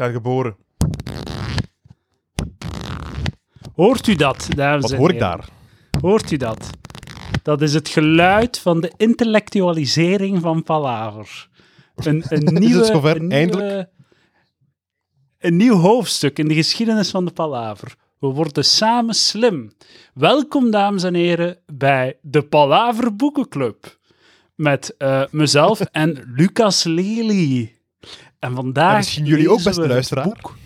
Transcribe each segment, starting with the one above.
jaar geboren. Hoort u dat, dames Wat en hoor ik heren? daar? Hoort u dat? Dat is het geluid van de intellectualisering van Palaver. Een, een nieuwe, zover? een Eindelijk? nieuwe- een nieuw hoofdstuk in de geschiedenis van de Palaver. We worden samen slim. Welkom, dames en heren, bij de Palaver Boekenclub. Met eh, mezelf en Lucas Lely. En vandaag En misschien jullie ook, beste luisteraar. boek.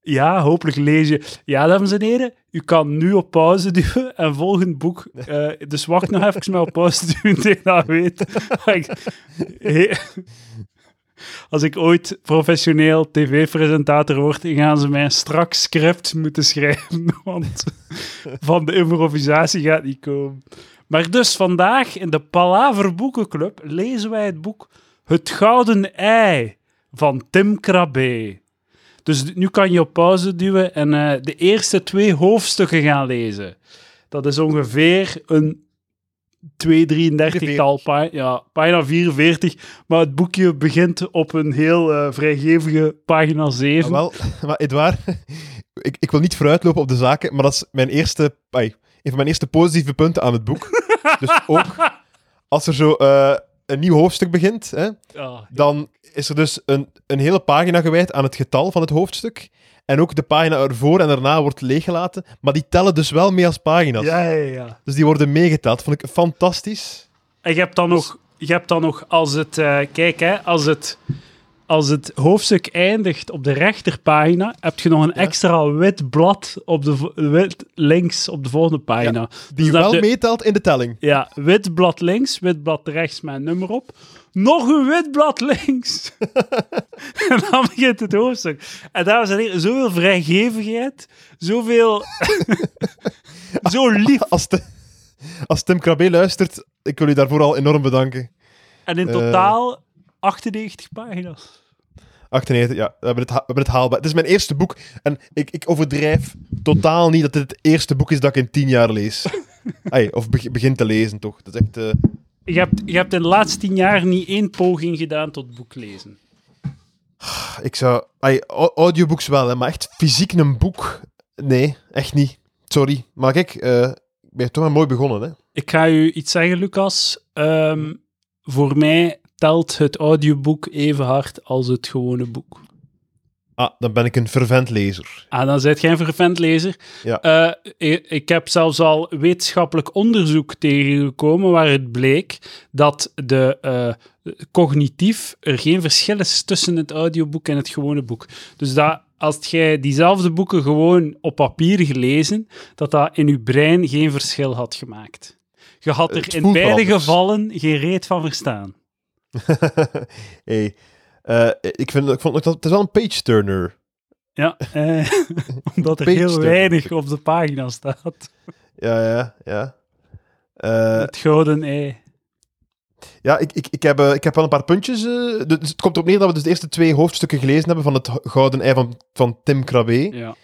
Ja, hopelijk lees je. Ja, dames en heren, u kan nu op pauze duwen en volgend boek. eh, dus wacht nog even met op pauze duwen tegen dat weet. Als ik ooit professioneel tv-presentator word, gaan ze mij een strak script moeten schrijven, want van de improvisatie gaat niet komen. Maar dus vandaag in de Palaver Boekenclub lezen wij het boek Het Gouden Ei van Tim Krabbe. Dus nu kan je op pauze duwen en eh, de eerste twee hoofdstukken gaan lezen. Dat is ongeveer een 233-tal, pa ja, pagina 44. Maar het boekje begint op een heel eh, vrijgevige pagina 7. Ah, wel, maar Edouard, ik, ik wil niet vooruitlopen op de zaken, maar dat is mijn eerste, ai, een van mijn eerste positieve punten aan het boek. dus ook als er zo eh, een nieuw hoofdstuk begint, hè, dan is er dus een, een hele pagina gewijd aan het getal van het hoofdstuk. En ook de pagina ervoor en daarna wordt leeggelaten. Maar die tellen dus wel mee als pagina's. ja, ja, ja. Dus die worden meegeteld. Vond ik fantastisch. En je hebt dan nog, je hebt dan nog als het, eh, kijk hè, als het, als het hoofdstuk eindigt op de rechterpagina, heb je nog een extra wit blad op de, wit links op de volgende pagina. Die Dus wel meetelt in de telling. Ja, wit blad links, wit blad rechts met een nummer op. Nog een wit blad links. en dan begint het hoofdstuk. En dames en heren, zoveel vrijgevigheid, zoveel... zo lief. Als, de, als Tim Krabbe luistert, ik wil u daarvoor al enorm bedanken. En in Eh. totaal 98 pagina's. 98, ja, we hebben, het, we hebben het haalbaar. Het is mijn eerste boek en ik, ik overdrijf totaal niet dat dit het eerste boek is dat ik in tien jaar lees. Of beg- begin te lezen, toch. Dat is echt... eh, Je hebt, je hebt in de laatste tien jaar niet één poging gedaan tot boeklezen. ik zou... Au- audiobooks wel, hè, maar echt fysiek een boek... Nee, echt niet. Sorry. Maar kijk, eh, ik ben toch maar mooi begonnen, hè. Ik ga u iets zeggen, Lucas. Ehm, voor mij telt het audioboek even hard als het gewone boek. Ah, dan ben ik een fervent lezer. Ah, dan zijt jij een vervent lezer. Ja. Eh, ik, ik heb zelfs al wetenschappelijk onderzoek tegengekomen waaruit bleek dat de, eh, cognitief er geen verschil is tussen het audioboek en het gewone boek. Dus dat als jij diezelfde boeken gewoon op papier gelezen, dat dat in je brein geen verschil had gemaakt. Je had er in beide anders. gevallen geen reet van verstaan. hey, eh, ik, vind, ik vond dat het is wel een page-turner. Ja, eh, omdat er Page heel turner. weinig op de pagina staat. Ja, ja, ja. Eh, het gouden ei. Ja, ik, ik, ik, heb, eh, ik heb wel een paar puntjes. dus het komt erop neer dat we dus de eerste twee hoofdstukken gelezen hebben van het Gouden Ei van, van Tim Krabbe. Ja.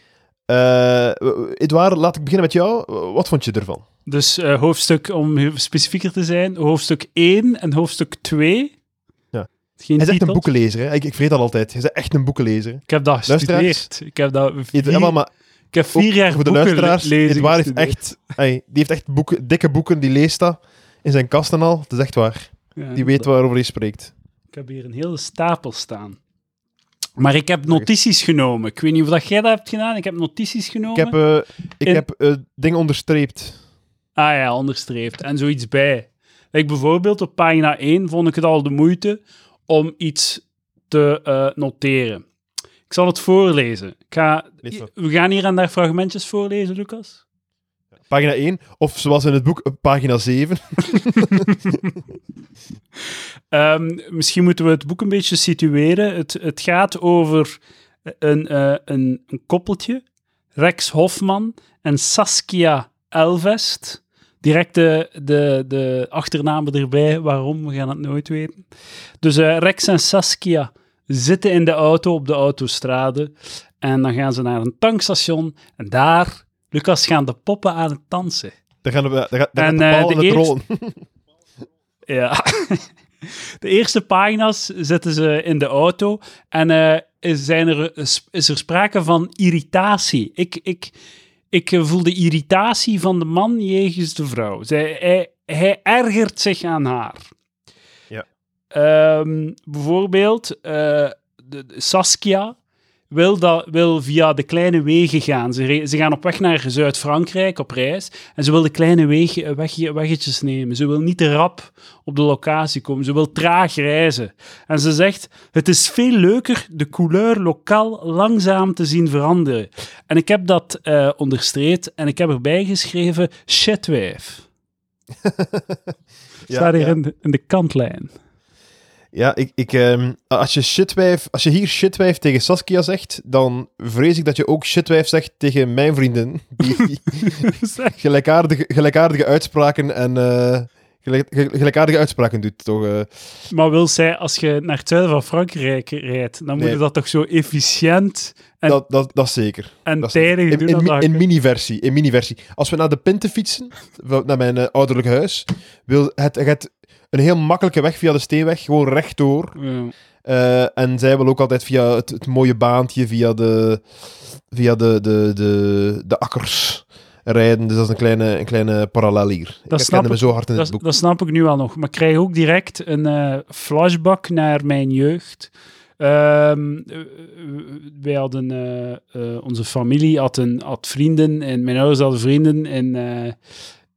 Edouard, laat ik beginnen met jou. Wat vond je ervan? Dus hoofdstuk, om specifieker te zijn, hoofdstuk 1 en hoofdstuk 2. Geen Hij is echt een boekenlezer. Hè? Ik, ik vergeet dat altijd. Hij is echt een boekenlezer. Ik heb dat gestudeerd. Ik heb, dat vier, maar, ik heb vier jaar voor de luisteraars, lezen heeft echt, hey, die heeft echt boeken, dikke boeken, die leest dat in zijn kast en al. Het is echt waar. Ja, Die weet waarover hij spreekt. Ik heb hier een hele stapel staan. Maar ik heb notities genomen. Ik weet niet of dat jij dat hebt gedaan. Ik heb notities genomen. Ik heb, eh, ik In- heb eh, dingen onderstreept. Ah ja, onderstreept. En zoiets bij. Like bijvoorbeeld op pagina 1 vond ik het al de moeite om iets te eh, noteren. Ik zal het voorlezen. Ik ga, we gaan hier en daar fragmentjes voorlezen, Lucas. Pagina 1, of zoals in het boek, eh, pagina 7. Ehm, misschien moeten we het boek een beetje situeren. Het, het gaat over een, eh, een, een koppeltje, Rex Hofman en Saskia Elvest. Direct de, de, de achternamen erbij, waarom, we gaan het nooit weten. Dus eh, Rex en Saskia zitten in de auto op de autostrade en dan gaan ze naar een tankstation en daar, Lucas, gaan de poppen aan het dansen. Daar gaan we, daar En, de eerste- rollen. Ja. De eerste pagina's zetten ze in de auto en eh, is, zijn er, is er sprake van irritatie. Ik, ik, ik voel de irritatie van de man jegens de vrouw. Zij, hij, hij ergert zich aan haar. Ja. Ehm, bijvoorbeeld, eh, de, de Saskia wil, dat, wil via de kleine wegen gaan. Ze, ze gaan op weg naar Zuid-Frankrijk op reis en ze wil de kleine wegen, weg, weggetjes nemen. Ze wil niet te rap op de locatie komen. Ze wil traag reizen. En ze zegt, het is veel leuker de couleur lokaal langzaam te zien veranderen. En ik heb dat eh onderstreept en ik heb erbij geschreven shitwijf. Staat hier ja. in, de, in de kantlijn. Ja, ik, ik, ehm, als, je shitwijf, als je hier shitwijf tegen Saskia zegt, dan vrees ik dat je ook shitwijf zegt tegen mijn vriendin. Die gelijkaardige, gelijkaardige uitspraken en eh, gelijk, ge- gelijkaardige uitspraken doet, toch? eh. Maar wil zij, als je naar het zuiden van Frankrijk rijdt, dan moet je dat toch zo efficiënt en, dat, dat, dat is zeker. en Dat tijdig in, doen? in, dat in mini-versie. In mini-versie. Als we naar de Pinten fietsen, naar mijn eh, ouderlijk huis, wil het, het een heel makkelijke weg via de Steenweg, gewoon rechtdoor. Ja. Eh, en zij wil ook altijd via het, het mooie baantje, via de, via de, de, de, de akkers rijden. Dus dat is een kleine, een kleine parallel hier. ik snap me zo hard in Dat, het boek. dat snap ik nu al nog. Maar ik krijg ook direct een eh, flashback naar mijn jeugd. Eh, wij hadden, onze familie had, een, had vrienden en mijn ouders hadden vrienden in, eh,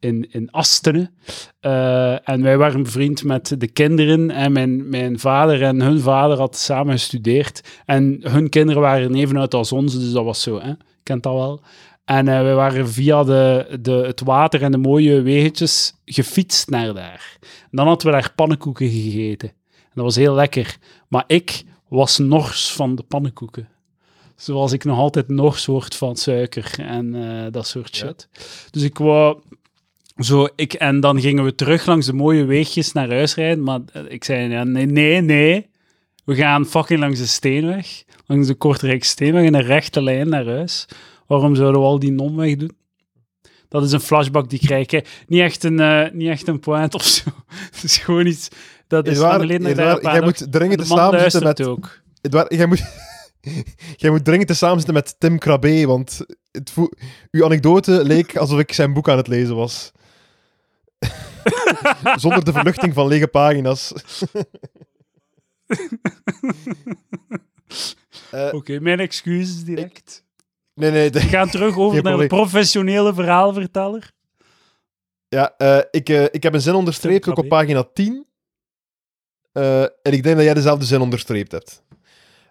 in, in Astenen. Eh, en wij waren bevriend met de kinderen en mijn, mijn vader en hun vader hadden samen gestudeerd. En hun kinderen waren even uit als onze, dus dat was zo, hè? kent dat wel. En eh, we waren via de, de, het water en de mooie weggetjes gefietst naar daar. En dan hadden we daar pannenkoeken gegeten. En dat was heel lekker. Maar ik was nors van de pannenkoeken. Zoals ik nog altijd nors word van suiker en eh, dat soort Ja. shit. Dus ik wou zo, ik, en dan gingen we terug langs de mooie weegjes naar huis rijden. Maar eh, ik zei, ja, nee, nee, nee. We gaan fucking langs de Steenweg. Langs de Kortrijkse Steenweg in een rechte lijn naar huis. Waarom zouden we al die non-weg doen? Dat is een flashback die ik krijg. hè. Niet echt een, eh, niet echt een point of zo. Het is gewoon iets... Dat is geleden dat ik Edouard, daarop jij moet dringend samenzitten luistert met... ook. Edouard, jij moet... jij moet dringend te samenzitten met Tim Krabbe, want het uw anekdote leek alsof ik zijn boek aan het lezen was. Zonder de verluchting van lege pagina's. Eh, Oké, mijn excuses direct. nee, nee, de- We gaan terug over Geen naar de probleem. professionele verhaalverteller. Ja, eh, ik, eh, ik heb een zin onderstreept, ook op pagina 10. Eh, en ik denk dat jij dezelfde zin onderstreept hebt.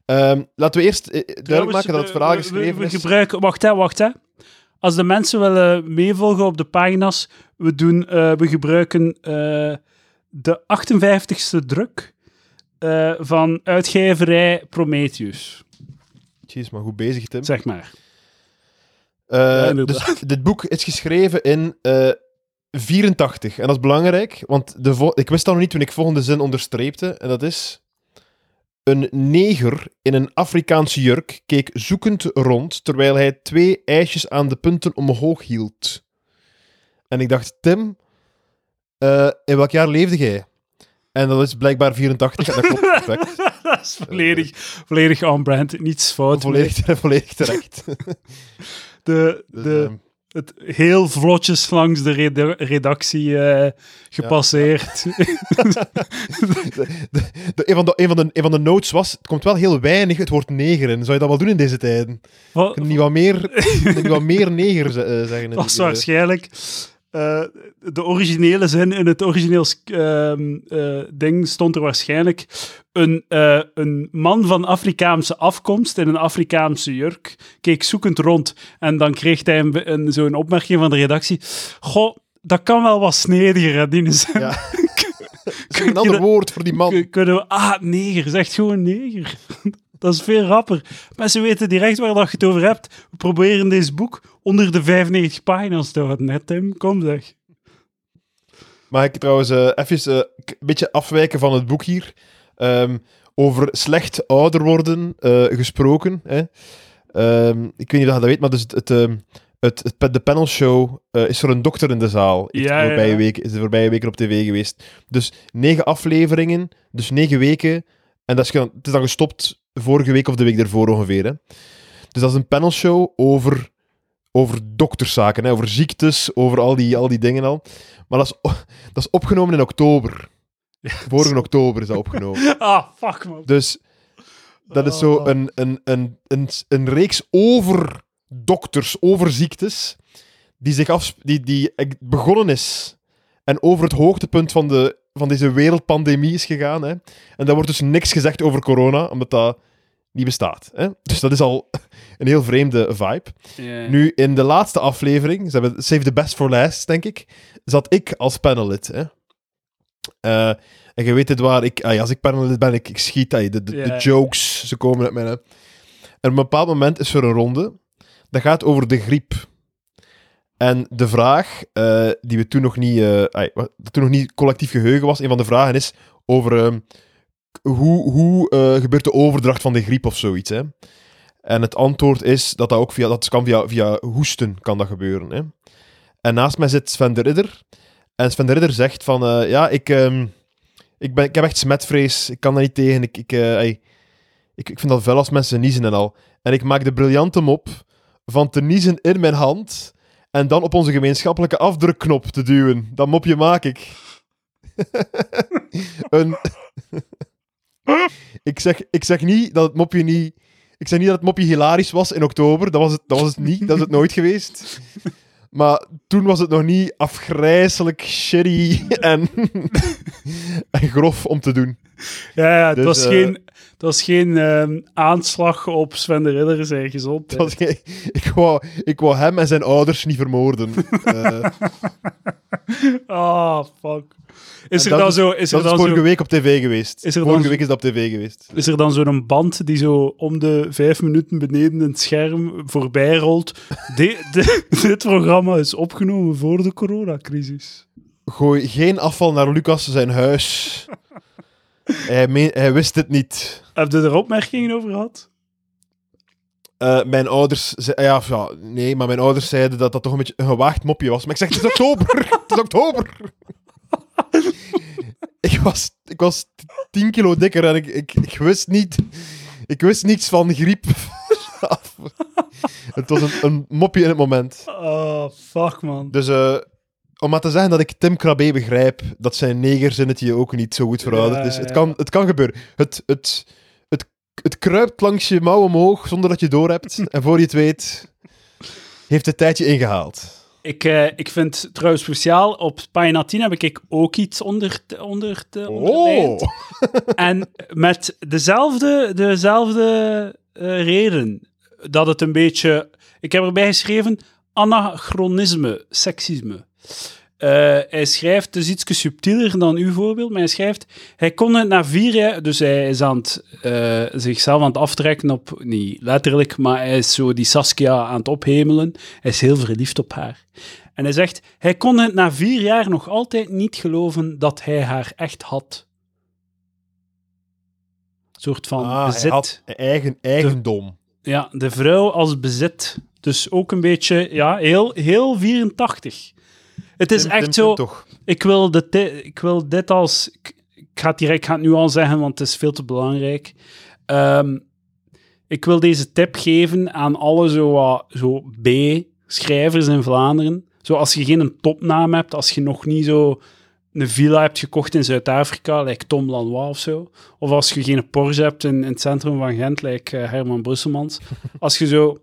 Ehm, laten we eerst duidelijk maken dat het verhaal we- geschreven we, is. gebruiken, wacht hè, wacht hè. Als de mensen willen meevolgen op de pagina's, we, doen, eh, we gebruiken eh, de 58ste druk eh, van uitgeverij Prometheus, Jeez, maar goed bezig, Tim. zeg maar. Ja, dus dit boek is geschreven in eh 84. En dat is belangrijk, want de ik wist dat nog niet toen ik volgende zin onderstreepte. En dat is... Een neger in een Afrikaanse jurk keek zoekend rond, terwijl hij twee ijsjes aan de punten omhoog hield. En ik dacht, Tim, eh, in welk jaar leefde jij? En dat is blijkbaar 84, en dat klopt perfect. dat is volledig, volledig on-brand, niets fout. volledig, volledig terecht. De, Dus, de, ehm, het heel vlotjes langs de reda- redactie eh, gepasseerd. de, de, de- een, van de, een, van de, een van de notes was, het komt wel heel weinig het woord neger in. Zou je dat wel doen in deze tijden? Wat- Kun je niet wat meer, niet wat meer neger eh, zeggen? Dat was eh, waarschijnlijk eh, de originele zin in het origineel ehm, eh, ding stond er waarschijnlijk een, eh, een man van Afrikaanse afkomst in een Afrikaanse jurk keek zoekend rond en dan kreeg hij een, een, zo'n opmerking van de redactie. Goh, dat kan wel wat snediger, hè, die zin. Ja. Een ander dat- woord voor die man. Kun- Kunnen we... Ah, neger. Zeg gewoon neger. Dat is veel rapper. Mensen weten direct waar dat je het over hebt. We proberen deze boek onder de 95 pagina's te houden, hè, Tim? Kom zeg. Mag ik trouwens eh, even eh, een beetje afwijken van het boek hier? Ehm, over slecht ouder worden eh, gesproken. Hè? Ehm, ik weet niet of je dat weet, maar dus het, het, ehm, het, het, de panelshow uh, is er een dokter in de zaal. Ja, de voorbije ja. Week, is de voorbije weken op tv geweest. Dus negen afleveringen, dus negen weken. En dat is, het is dan gestopt vorige week of de week ervoor ongeveer. Hè. Dus dat is een panelshow over, over dokterszaken, hè, over ziektes, over al die, al die dingen al. Maar dat is, dat is opgenomen in oktober. Vorige oktober is dat opgenomen. Ah, fuck man. Dus dat is zo Oh. een, een, een, een, een reeks over dokters, over ziektes, die, zich afsp- die, die begonnen is en over het hoogtepunt van, de, van deze wereldpandemie is gegaan. Hè. En daar wordt dus niks gezegd over corona, omdat dat niet bestaat. Hè. Dus dat is al een heel vreemde vibe. Nu, in de laatste aflevering, ze hebben Save the Best for Last, denk ik, zat ik als panelid. Hè. Eh, en je weet het waar, ik, als ik panelid ben, ik, ik schiet, de, de, de jokes, ze komen uit mijn... En op een bepaald moment is er een ronde, dat gaat over de griep. En de vraag, eh, die we toen nog niet, eh, toen nog niet collectief geheugen was, een van de vragen is over ehm, hoe, hoe eh, gebeurt de overdracht van de griep of zoiets. Hè? En het antwoord is dat dat ook via, dat kan via, via hoesten kan dat gebeuren. Hè? En naast mij zit Sven de Ridder. En Sven de Ridder zegt van, ja, ik, ehm, ik, ben, ik heb echt smetvrees. Ik kan daar niet tegen. Ik, ik, ik, ik vind dat vuil als mensen niezen en al. En ik maak de briljante mop van te niezen in mijn hand en dan op onze gemeenschappelijke afdrukknop te duwen. Dat mopje maak ik. een... ik, zeg, ik zeg niet dat het mopje niet... Ik zeg niet dat het mopje hilarisch was in oktober. Dat was het, dat was het niet. Dat is het nooit geweest. Maar toen was het nog niet afgrijzelijk shitty en, en grof om te doen. Ja, ja het, Dus, was eh, geen, het was geen ehm, aanslag op Sven de Ridder zijn gezondheid. geen- ik, wou, ik wou hem en zijn ouders niet vermoorden. Eh, Ah, fuck. Is En er dat dan is- zo... Is er dat is dan vorige zo... week op tv geweest. Is er dan vorige zo- week is dat op tv geweest. Is er dan zo'n band die zo om de vijf minuten beneden het scherm voorbij rolt? De- de- dit programma is opgenomen voor de coronacrisis. Gooi geen afval naar Lucas zijn huis. Hij, meen- hij wist het niet. Heb je er opmerkingen over gehad? Eh, mijn ouders... ze- ja, nee, maar mijn ouders zeiden dat dat toch een beetje een gewaagd mopje was. Maar ik zeg, het is oktober! het is oktober! ik, was, ik was 10 kilo dikker en ik, ik, ik wist niet... Ik wist niets van griep. het was een, een mopje in het moment. Oh, fuck, man. Dus eh, om maar te zeggen dat ik Tim Krabbe begrijp, dat zijn negerzinnetje ook niet zo goed verouderd Ja, is. Het ja. kan, het kan gebeuren. Het, het, het, het kruipt langs je mouw omhoog zonder dat je het doorhebt. en voor je het weet, heeft het tijdje ingehaald. Ik, eh, ik vind trouwens speciaal, op pagina 10 heb ik ook iets onder, te- onder, te, onderlijnd. Oh! En met dezelfde, dezelfde eh, reden dat het een beetje... Ik heb erbij geschreven anachronisme, seksisme. Eh, hij schrijft, is iets subtieler dan uw voorbeeld, maar hij schrijft, hij kon het na vier jaar, dus hij is aan het, eh, zichzelf aan het aftrekken op, niet letterlijk, maar hij is zo die Saskia aan het ophemelen. Hij is heel verliefd op haar. En hij zegt, hij kon het na vier jaar nog altijd niet geloven dat hij haar echt had. Een soort van Ah, bezit. eigen, eigendom. Ja, de vrouw als bezit. Dus ook een beetje, ja, heel, heel 84. Het is Tim, echt Tim, zo, Tim, ik wil, de ik wil dit als... Ik, ik ga het direct, ga het nu al zeggen, want het is veel te belangrijk. Ehm, ik wil deze tip geven aan alle zo, zo B-schrijvers in Vlaanderen. Zo als je geen topnaam hebt, als je nog niet zo een villa hebt gekocht in Zuid-Afrika, lijkt Tom Lanois of zo. Of als je geen Porsche hebt in, in het centrum van Gent, lijkt eh, Herman Brusselmans. Als je zo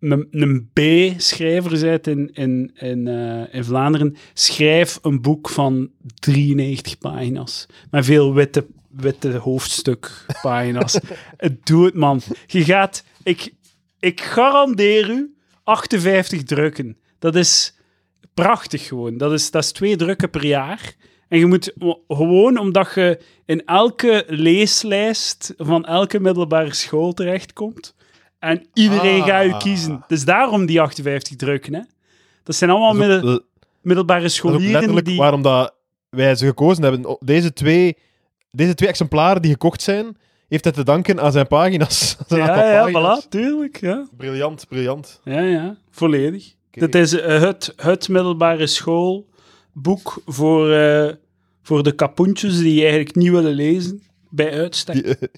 een, een B-schrijver bent in, in, in, eh, in Vlaanderen, schrijf een boek van 93 pagina's. Met veel witte, witte hoofdstukpagina's. Doe het, man. Je gaat... Ik, ik garandeer u 58 drukken. Dat is prachtig gewoon. Dat is, dat is twee drukken per jaar. En je moet gewoon, omdat je in elke leeslijst van elke middelbare school terechtkomt. En iedereen Ah. gaat je kiezen. Dus daarom die 58 drukken, hè. Dat zijn allemaal Dat is ook- middel- middelbare scholieren letterlijk die... waarom dat wij ze gekozen hebben. Deze twee, deze twee exemplaren die gekocht zijn, heeft hij te danken aan zijn pagina's. Zijn Ja, ja, pagina's. voilà, tuurlijk, ja. Briljant, briljant. Ja, ja, volledig. Dit is eh, het, het middelbare schoolboek voor, eh, voor de kapoentjes die eigenlijk niet willen lezen, bij uitstek. Die,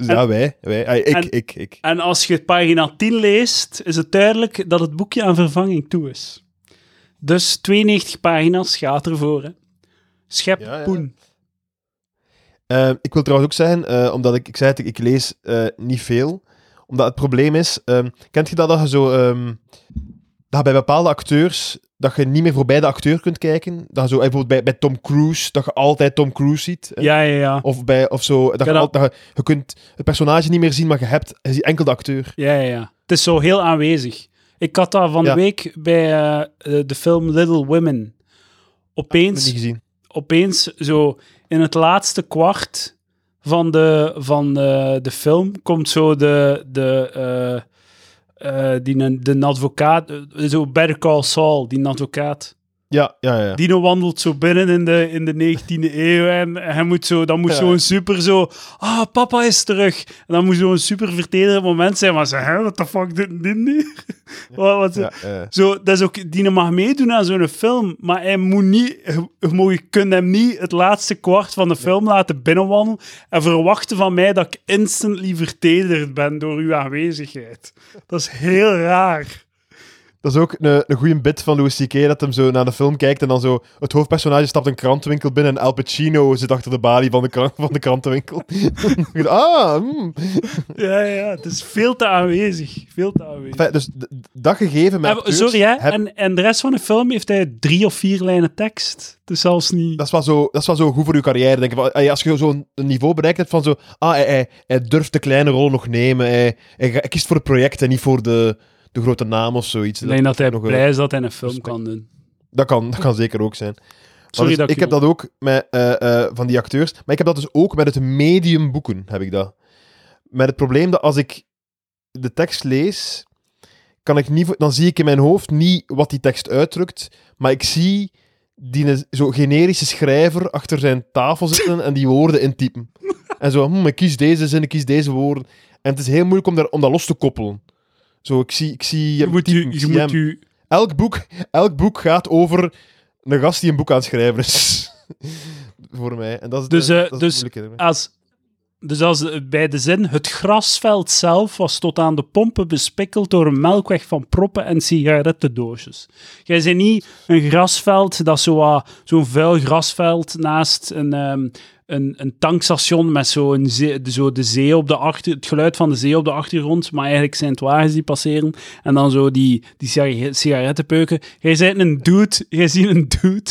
eh, ja, wij. wij. Ah, ik, en- ik, ik. En als je pagina 10 leest, is het duidelijk dat het boekje aan vervanging toe is. Dus 92 pagina's gaat ervoor. Hè. Schep Ja, ja. poen. Eh, ik wil trouwens ook zeggen, eh, omdat ik, ik zei het, ik lees eh, niet veel. Omdat het probleem is, ehm, kent je dat, dat je zo, ehm, dat bij bepaalde acteurs, dat je niet meer voorbij de acteur kunt kijken? Dat zo, eh, bijvoorbeeld bij, bij Tom Cruise, dat je altijd Tom Cruise ziet. hè? Ja, ja, ja. Of, bij, of zo, dat, je, al- dat je, je kunt het personage niet meer zien, maar je hebt je ziet enkel de acteur. Ja, ja, ja. Het is zo heel aanwezig. Ik had dat van de week bij eh, eh, de film Little Women. Opeens, niet gezien. opeens zo in het laatste kwart van de, van de, de film komt zo de, de, eh, die, de advocaat, eh, zo Better Call Saul, die advocaat. Ja, ja, ja. Dino wandelt zo binnen in de, in de 19e eeuw en hij moet zo, dan moet Ja. zo'n super zo, ah, papa is terug. En dan moet zo'n super vertederend moment zijn, maar zeg, hè, what the fuck doet dit nu? wat, wat, ja, ja. Zo, dat is ook, Dino mag meedoen aan zo'n film, maar hij moet niet, je, je kunt hem niet het laatste kwart van de film laten binnenwandelen en verwachten van mij dat ik instantly vertederd ben door uw aanwezigheid. Dat is heel raar. Dat is ook een, een goede bit van Louis C.K. dat hem zo naar de film kijkt en dan zo... Het hoofdpersonage stapt een krantenwinkel binnen en Al Pacino zit achter de balie van de, van de krantenwinkel. ah, hmm. Ja, ja, het is veel te aanwezig. Veel te aanwezig. Enfin, dus dat gegeven met Eh, acteurs sorry, hè? heb- En, en de rest van de film heeft hij drie of vier lijnen tekst. Dus zelfs niet... dat, is wel zo, dat is wel zo goed voor je carrière. Denk ik. Eh, Als je zo'n niveau bereikt hebt van zo... Ah, hij, hij, hij durft de kleine rol nog nemen. Hij, hij, hij kiest voor het project en niet voor de, de grote naam of zoiets. Alleen dat hij nog is dat hij een film respect. kan doen. Dat kan, dat kan zeker ook zijn. Sorry dus dat ik je- heb dat ook met eh, eh, van die acteurs. Maar ik heb dat dus ook met het medium boeken, heb ik dat. Met het probleem dat als ik de tekst lees, kan ik niet, dan zie ik in mijn hoofd niet wat die tekst uitdrukt, maar ik zie die zo generische schrijver achter zijn tafel zitten en die woorden intypen. En zo, hm, ik kies deze zin, ik kies deze woorden. En het is heel moeilijk om, daar, om dat los te koppelen. Zo, ik zie, ik zie Je moet, u, je moet u... elk boek, elk boek gaat over een gast die een boek aan het schrijven is. Voor mij. En dat is, Dus, de, eh, dat is dus-. Als, dus als de- bij de zin, het grasveld zelf was tot aan de pompen bespikkeld door een melkweg van proppen en sigarettendoosjes. Jij bent niet een grasveld, dat zo, wat- zo'n vuil grasveld naast een, ehm, een, een tankstation met zo, een zee, zo de zee op de achter, het geluid van de zee op de achtergrond, maar eigenlijk zijn het wagens die passeren. En dan zo die, die sigaret- sigarettenpeuken. Jij bent een dude, jij ziet een dude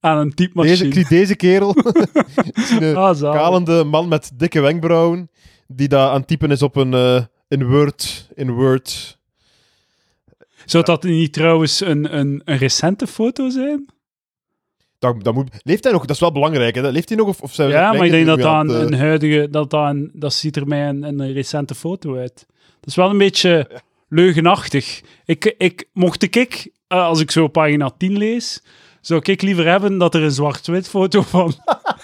aan een Deze, typemachine. zie deze kerel, een Ah, kalende man met dikke wenkbrauwen, die daar aan het typen is op een, eh, in Word. In Word. Zou dat niet trouwens een, een, een recente foto zijn? Dat, dat moet, leeft hij nog? Dat is wel belangrijk. Hè? Leeft hij nog? Of, of zijn Ja, maar ik denk dat een, aan een eh, huidige... Dat, dat, een, dat ziet er mij een, een recente foto uit. Dat is wel een beetje leugenachtig. Ik, ik, mocht ik, ik eh, als ik zo pagina 10 lees, zou ik liever hebben dat er een zwart-wit foto van,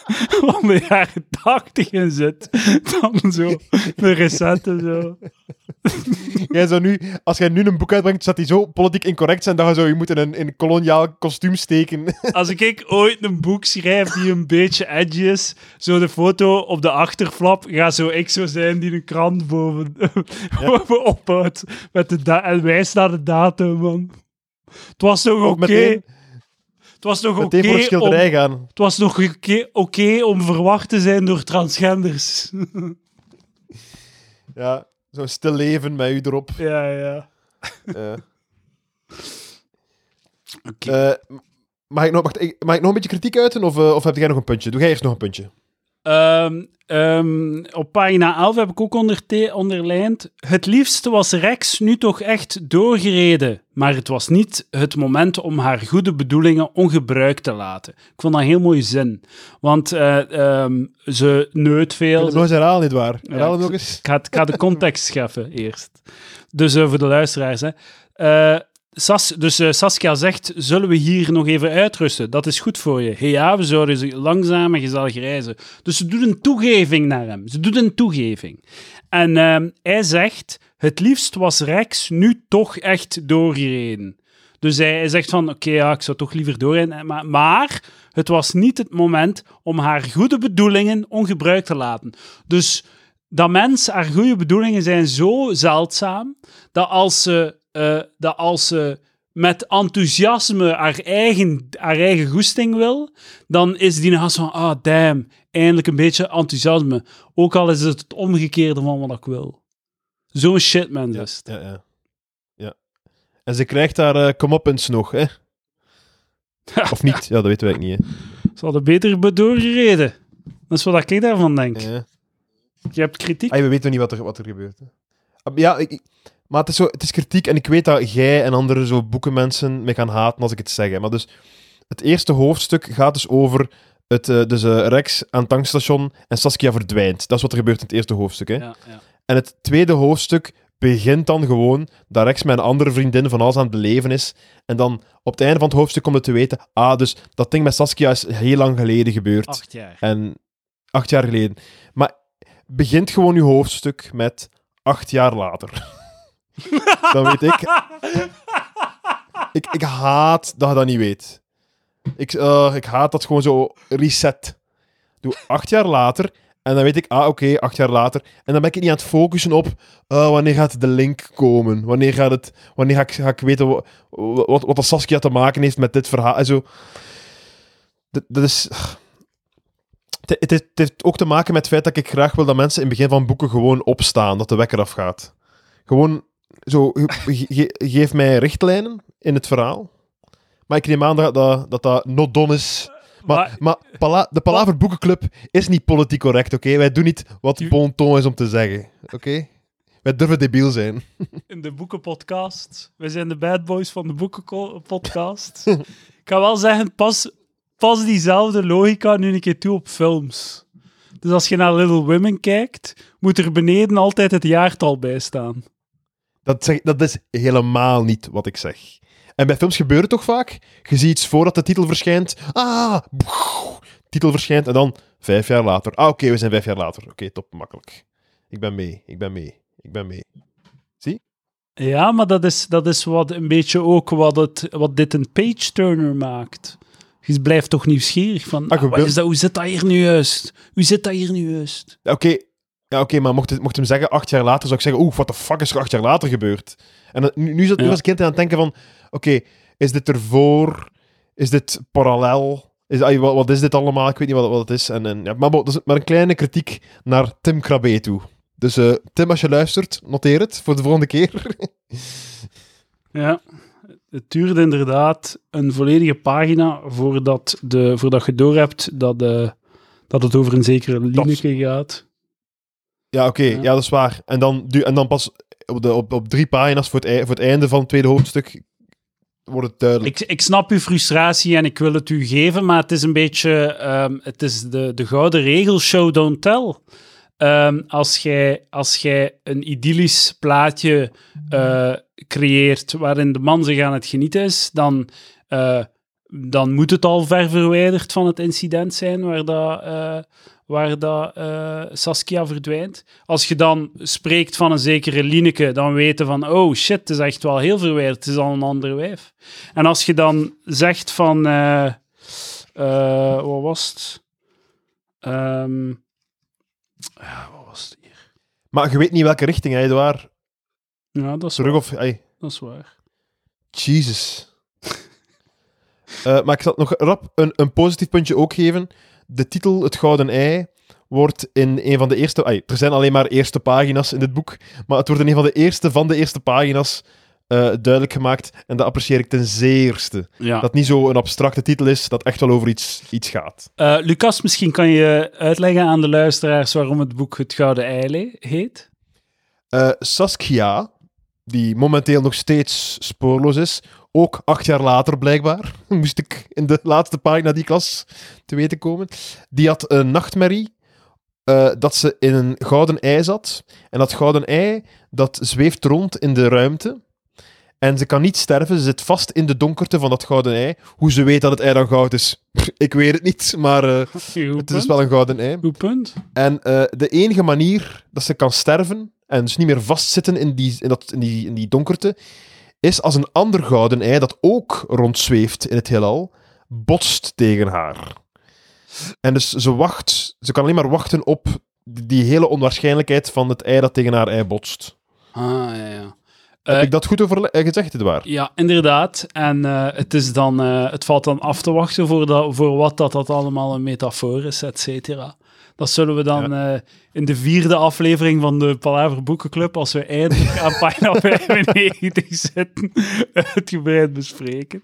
van de jaren 80 in zit, dan zo een recente zo. Jij zou nu, als jij nu een boek uitbrengt, zou die zo politiek incorrect zijn dat je zo je moet in een, koloniaal kostuum steken. Als ik, ik ooit een boek schrijf die een beetje edgy is, zo de foto op de achterflap, gaat zo ik zo zijn die een krant boven, boven ophoudt met de en wijst naar de datum, man. Het was toch oké? Het was toch oké om, het was nog oké om verwacht te zijn door transgenders. Ja, zo'n stil leven met u erop. ja, ja. Eh. Oké. Eh, mag, ik nog, wacht, ik- mag ik nog een beetje kritiek uiten of, eh, of heb jij nog een puntje? Doe jij eerst nog een puntje. Ehm, ehm, op pagina 11 heb ik ook onderte- onderlijnd. Het liefste was Rex nu toch echt doorgereden. Maar het was niet het moment om haar goede bedoelingen ongebruikt te laten. Ik vond dat een heel mooie zin. Want eh, ehm, ze neut veel. herhalen, nietwaar? Herhaal ik- nog eens. Ik ga, ik ga de context scheffen eerst. Dus eh, voor de luisteraars. Hè. Eh, Sas, dus eh, Saskia zegt, zullen we hier nog even uitrusten? Dat is goed voor je. Hey, ja, we zouden langzaam en gezellig reizen. Dus ze doet een toegeving naar hem. Ze doet een toegeving. En ehm, hij zegt, het liefst was Rex nu toch echt doorgereden. Dus hij, hij zegt van, oké, ja, ik zou toch liever doorrijden. Maar, maar het was niet het moment om haar goede bedoelingen ongebruikt te laten. Dus dat mens, haar goede bedoelingen zijn zo zeldzaam, dat als ze, eh, dat als ze met enthousiasme haar eigen, haar eigen goesting wil, dan is die gast van, ah, damn, eindelijk een beetje enthousiasme. Ook al is het het omgekeerde van wat ik wil. Zo'n shit, man, Ja, het. ja, ja. ja. En ze krijgt daar uh, comeuppance nog, hè? Of niet? Ja, dat weten wij niet, hè? Ze hadden beter be- doorgereden. Dat is wat ik daarvan denk. Ja. Je hebt kritiek. Ah, we weten nog niet wat er, wat er gebeurt. Hè. Ah, Ja, ik- maar het is, zo, het is kritiek en ik weet dat jij en andere zo boekenmensen me gaan haten als ik het zeg. hè. Maar dus, het eerste hoofdstuk gaat dus over het, eh, dus, eh, Rex aan het tankstation en Saskia verdwijnt. Dat is wat er gebeurt in het eerste hoofdstuk. Hè. Ja, ja. En het tweede hoofdstuk begint dan gewoon dat Rex met een andere vriendin van alles aan het beleven is. En dan op het einde van het hoofdstuk komt het te weten, ah, dus dat ding met Saskia is heel lang geleden gebeurd. Acht jaar. En acht jaar geleden. Maar begint gewoon uw hoofdstuk met acht jaar later. Dan weet ik, ik... Ik haat dat je dat niet weet. Ik, eh, ik haat dat gewoon zo reset. Doe acht jaar later en dan weet ik, ah oké, acht jaar later. En dan ben ik niet aan het focussen op eh, wanneer gaat de link komen. Wanneer, gaat het, wanneer ga, ik, ga ik weten wat, wat, wat Saskia te maken heeft met dit verhaal. En zo. Dat, dat is... Het, het, het heeft ook te maken met het feit dat ik graag wil dat mensen in het begin van boeken gewoon opstaan, dat de wekker afgaat. Gewoon zo, ge- ge- geef mij richtlijnen in het verhaal. Maar ik neem aan dat dat, dat, dat not done is. Maar, Maar- maar Pala- de Palaver Boekenclub is niet politiek correct, oké? Wij doen niet wat U- bon ton is om te zeggen, oké? Wij durven debiel zijn. in de boekenpodcast. We zijn de bad boys van de boekenpodcast. ik ga wel zeggen, pas, pas diezelfde logica nu een keer toe op films. Dus als je naar Little Women kijkt, moet er beneden altijd het jaartal bij staan. Dat, zeg, dat is helemaal niet wat ik zeg. En bij films gebeurt het toch vaak? Je ziet iets voordat de titel verschijnt. Ah, titel verschijnt en dan vijf jaar later. Ah, oké, we zijn vijf jaar later. Oké, top, makkelijk. Ik ben mee, ik ben mee, ik ben mee. Ja, maar dat is, dat is wat, een beetje ook wat, het, wat dit een page-turner maakt. Je blijft toch nieuwsgierig van, Ah, ah, wat is dat, hoe zit dat hier nu juist? Hoe zit dat hier nu juist? Oké, ja, oké, maar mocht, het, mocht hem zeggen acht jaar later, zou ik zeggen, oeh, wat de fuck is er acht jaar later gebeurd? En nu, nu, zat, Ja. ik kind aan het denken van, oké, is dit ervoor? Is dit parallel? Is, wat, wat is dit allemaal? Ik weet niet wat, wat het is. En, en, ja, maar, dat is maar een kleine kritiek naar Tim Krabbe toe. Dus eh, Tim, als je luistert, noteer het voor de volgende keer. Ja, het duurde inderdaad een volledige pagina voordat, de, voordat je doorhebt dat, eh, dat het over een zekere Lineke gaat. Ja, oké, Ja. ja. dat is waar. En dan, du- en dan pas op, de, op, op drie pagina's voor het, ei- voor het einde van het tweede hoofdstuk wordt het duidelijk. Ik, ik snap uw frustratie en ik wil het u geven, maar het is een beetje... ehm, het is de, de gouden regel, show, don't tell. Ehm, als jij als jij een idyllisch plaatje eh, creëert waarin de man zich aan het genieten is, dan, eh, dan moet het al ver verwijderd van het incident zijn waar, dat, eh, waar dat, eh, Saskia verdwijnt. Als je dan spreekt van een zekere Lineke, dan weten van, oh shit, het is echt wel heel verwijderd, het is al een ander wijf. En als je dan zegt van, eh, eh, wat was het? Ehm, ja, wat was het hier? Maar je weet niet welke richting, hè, Edouard. Ja, dat is, Terug waar, of... ai, dat is waar. Jesus. Maar ik zal nog rap een, een positief puntje ook geven. De titel Het Gouden Ei wordt in een van de eerste... ai, er zijn alleen maar eerste pagina's in dit boek, maar het wordt in een van de eerste van de eerste pagina's eh, duidelijk gemaakt. En dat apprecieer ik ten zeerste. Ja. Dat niet zo een abstracte titel is, dat echt wel over iets, iets gaat. Eh, Lucas, misschien kan je uitleggen aan de luisteraars waarom het boek Het Gouden Ei heet. Eh, Saskia, die momenteel nog steeds spoorloos is, ook acht jaar later blijkbaar, moest ik in de laatste pagina die klas te weten komen, die had een nachtmerrie eh, dat ze in een gouden ei zat. En dat gouden ei, dat zweeft rond in de ruimte. En ze kan niet sterven, ze zit vast in de donkerte van dat gouden ei. Hoe ze weet dat het ei dan goud is, ik weet het niet, maar eh, het is wel een gouden ei. Goed punt. En eh, de enige manier dat ze kan sterven en dus niet meer vastzitten in die, in dat, in die, in die donkerte, is als een ander gouden ei dat ook rondzweeft in het heelal, botst tegen haar. En dus ze wacht, ze kan alleen maar wachten op die hele onwaarschijnlijkheid van het ei dat tegen haar ei botst. Ah, ja, ja. Heb Eh, ik dat goed over eh, gezegd, het waar? Ja, inderdaad. En eh, het, is dan, het valt dan af te wachten voor, dat, voor wat dat, dat allemaal een metafoor is, et cetera. Dat zullen we dan eh, in de vierde aflevering van de Palaver Boekenclub, als we eindelijk aan pagina 95 zitten, uitgebreid bespreken.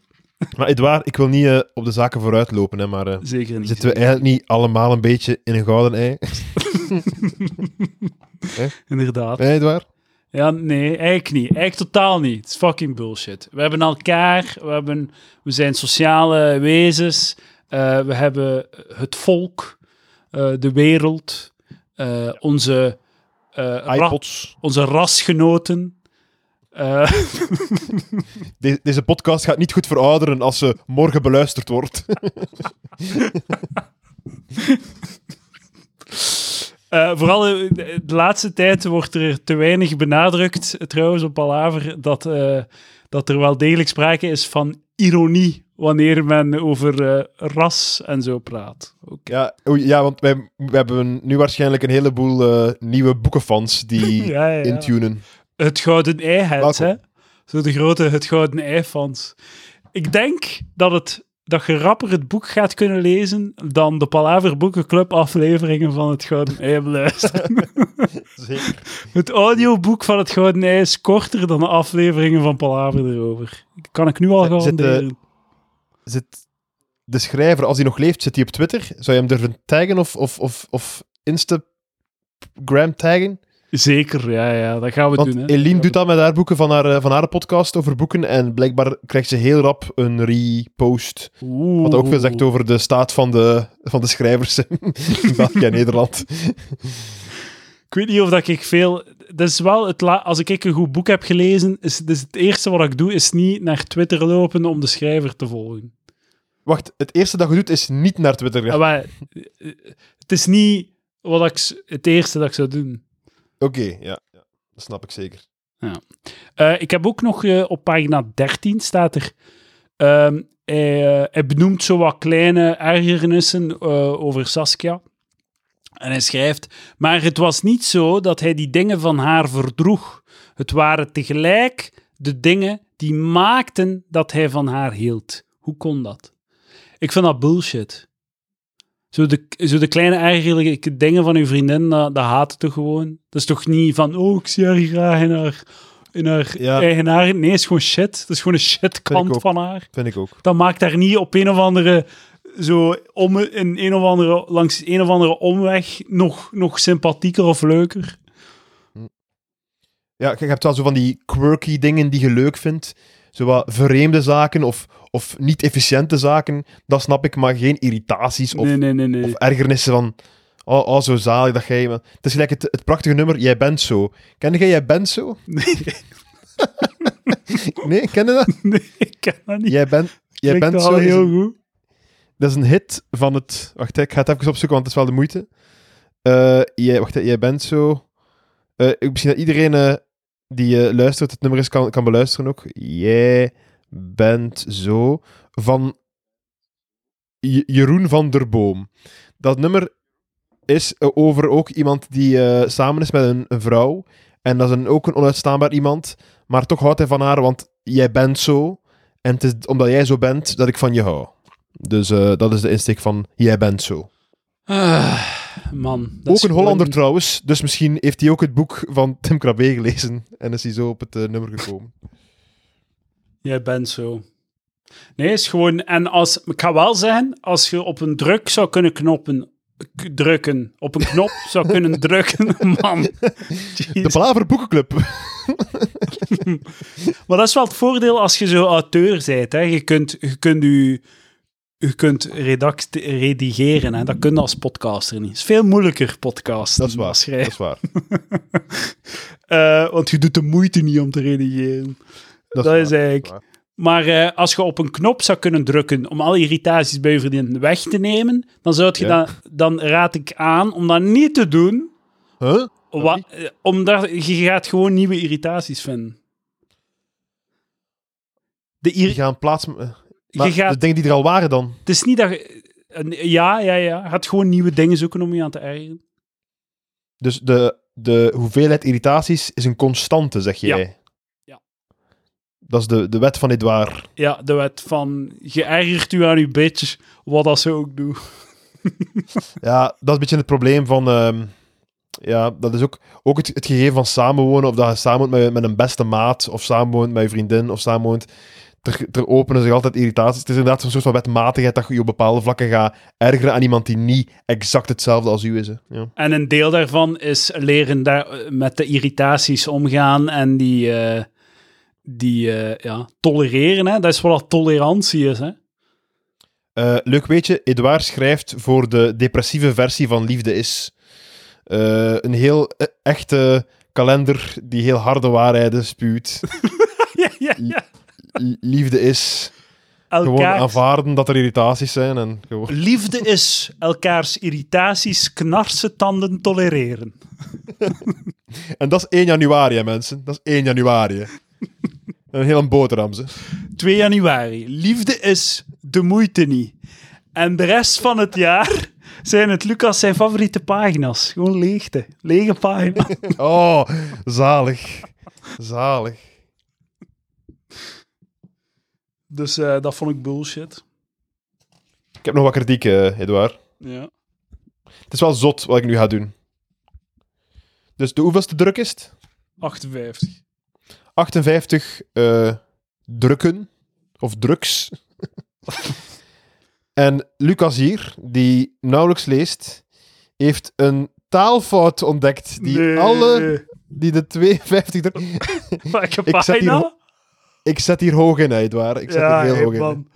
Maar Edouard, ik wil niet eh, op de zaken vooruitlopen, hè, maar eh, Zeker niet. zitten we eigenlijk niet allemaal een beetje in een gouden ei? Inderdaad. Hè, Edouard? Ja, nee, eigenlijk niet. Eigenlijk totaal niet. Het is fucking bullshit. We hebben elkaar, we, hebben, we zijn sociale wezens, we hebben het volk, de wereld, eh, onze, eh, ra- iPods. onze rasgenoten. Eh, De- deze podcast gaat niet goed verouderen als ze morgen beluisterd wordt. eh, vooral de, de laatste tijd wordt er te weinig benadrukt, trouwens op Palaver, dat, eh, dat er wel degelijk sprake is van ironie wanneer men over eh, ras en zo praat. Ja, ja, want wij, we hebben nu waarschijnlijk een heleboel eh, nieuwe boekenfans die Ja, ja, ja. intunen. Het Gouden Ei-heads, hè? Welkom. Zo de grote Het Gouden Ei-fans. Ik denk dat, het, dat je rapper het boek gaat kunnen lezen dan de Palaver Boekenclub afleveringen van Het Gouden Ei beluisteren. Zeker. het audioboek van Het Gouden Ei is korter dan de afleveringen van Palaver erover. Kan ik nu al garanderen. Zit de schrijver, als hij nog leeft, zit hij op Twitter? Zou je hem durven taggen of, of, of, of Instagram taggen? Zeker, ja, ja, dat gaan we Want doen. Hè. Eline doet dat met haar boeken van haar, eh, van haar podcast over boeken en blijkbaar krijgt ze heel rap een repost. Oeh. Wat ook veel zegt over de staat van de, van de schrijvers in België en Nederland. Ik weet niet of dat ik veel... Dat is wel het la... Als ik een goed boek heb gelezen, is dus het eerste wat ik doe, is niet naar Twitter lopen om de schrijver te volgen. Wacht, het eerste dat je doet is niet naar Twitter gaan. Ja, maar, eh, het is niet wat ik, het eerste dat ik zou doen. Oké, ja, ja, dat snap ik zeker. Eh, ik heb ook nog eh, op pagina 13 staat er. ehm, hij, hij benoemt zo wat kleine ergernissen over Saskia. En hij schrijft: Maar het was niet zo dat hij die dingen van haar verdroeg. Het waren tegelijk de dingen die maakten dat hij van haar hield. Hoe kon dat? Ik vind dat bullshit. Zo de, zo de kleine ergerlijke dingen van uw vriendin, dat, dat haat toch gewoon? Dat is toch niet van, oh, ik zie haar graag in haar, in haar Ja. eigen haar. Nee, het is gewoon shit. Dat is gewoon een shit kant ook. van haar. Vind ik ook. Dat maakt haar niet op een of andere, zo om, in een of andere, langs een of andere omweg nog, nog sympathieker of leuker. Ja, kijk, je hebt wel zo van die quirky dingen die je leuk vindt. Zo wat vreemde zaken of, of niet efficiënte zaken. Dat snap ik, maar geen irritaties of, nee, nee, nee, nee. of ergernissen van... Oh, oh, zo zalig dat jij... Het is gelijk het, het prachtige nummer Jij bent zo. Ken jij Jij bent zo? Nee, Nee, ken je dat? nee, ik ken dat niet. Jij bent, jij Klinkt bent zo. is heel een- goed. Dat is een hit van het... Wacht, ik ga het even opzoeken, want het is wel de moeite. Eh, jij, wacht, jij bent zo... Ik- misschien dat iedereen eh, die luistert het nummer eens kan, kan beluisteren ook. Jij bent zo... Van Je- Jeroen van der Boom. Dat nummer is eh, over ook iemand die eh, samen is met een, een vrouw. En dat is een, ook een onuitstaanbaar iemand. Maar toch houdt hij van haar, want jij bent zo. En het is omdat jij zo bent dat ik van je hou. Dus eh, dat is de insteek van Jij bent zo. Ah, man. dat ook een Hollander gewoon- trouwens, dus misschien heeft hij ook het boek van Tim Krabbe gelezen en is hij zo op het nummer gekomen. Jij bent zo. Nee, is gewoon... En als... Ik ga wel zeggen, als je op een druk zou kunnen knoppen... drukken. Op een knop zou kunnen drukken, man. De Palaver Boekenclub. Maar dat is wel het voordeel als je zo auteur bent. Hè. Je kunt je, kunt je, je kunt redact, redigeren. Hè. Dat kun je als podcaster niet. Het is veel moeilijker podcasten Dat is waar. Dat is waar. Eh, want je doet de moeite niet om te redigeren. Dat, is eigenlijk... Maar eh, als je op een knop zou kunnen drukken om alle irritaties bij je vriendin weg te nemen, dan, zou je Ja. dan raad ik aan om dat niet te doen. Huh? Wa- eh, omdat je gaat gewoon nieuwe irritaties vinden. De ir- gaan plaats... eh, je Maar gaat, de dingen die er al waren dan. Het is niet dat je... Ja, ja, ja. Je gaat gewoon nieuwe dingen zoeken om je aan te ergeren. Dus de, de hoeveelheid irritaties is een constante, zeg jij. Ja. Dat is de, de wet van Edouard. Ja, de wet van... Je ergert u aan uw bitch, wat dat ze ook doen. Ja, dat is een beetje het probleem van... ehm, ja, dat is ook, ook het, het gegeven van samenwonen. Of dat je samenwoont met, met een beste maat, of samenwoont met je vriendin, of samenwoont... Er, er openen zich altijd irritaties. Het is inderdaad een soort van wetmatigheid dat je je op bepaalde vlakken gaat ergeren aan iemand die niet exact hetzelfde als u is. Hè. Ja. En een deel daarvan is leren daar, met de irritaties omgaan en die, eh, die eh, ja, tolereren. Hè? Dat is wat tolerantie is. Hè? Eh, leuk weetje, Edouard schrijft voor de depressieve versie van Liefde is. Eh, een heel eh, echte kalender die heel harde waarheden spuwt. ja, ja, ja. Liefde is gewoon Elkaar, aanvaarden dat er irritaties zijn en gewoon... liefde is elkaars irritaties, knarsen, tanden tolereren. En dat is 1 januari, hè, mensen. Dat is 1 januari. Een hele boterham, ze. 2 januari. Liefde is de moeite niet. En de rest van het jaar zijn het Lucas zijn favoriete pagina's. Gewoon leegte. Lege pagina. Oh, zalig. Zalig. Dus eh, dat vond ik bullshit. Ik heb nog wat kritiek, eh Edouard. Ja. Het is wel zot wat ik nu ga doen. Dus de hoeveelste druk is het? 58. 58 eh, drukken, of drugs. en Lucas hier, die nauwelijks leest, heeft een taalfout ontdekt die Nee. alle, die de 52 druk... Welke Ik zet hier Ik zet hier hoog in, Edouard. Ik zet ja, hier heel hoog in. man.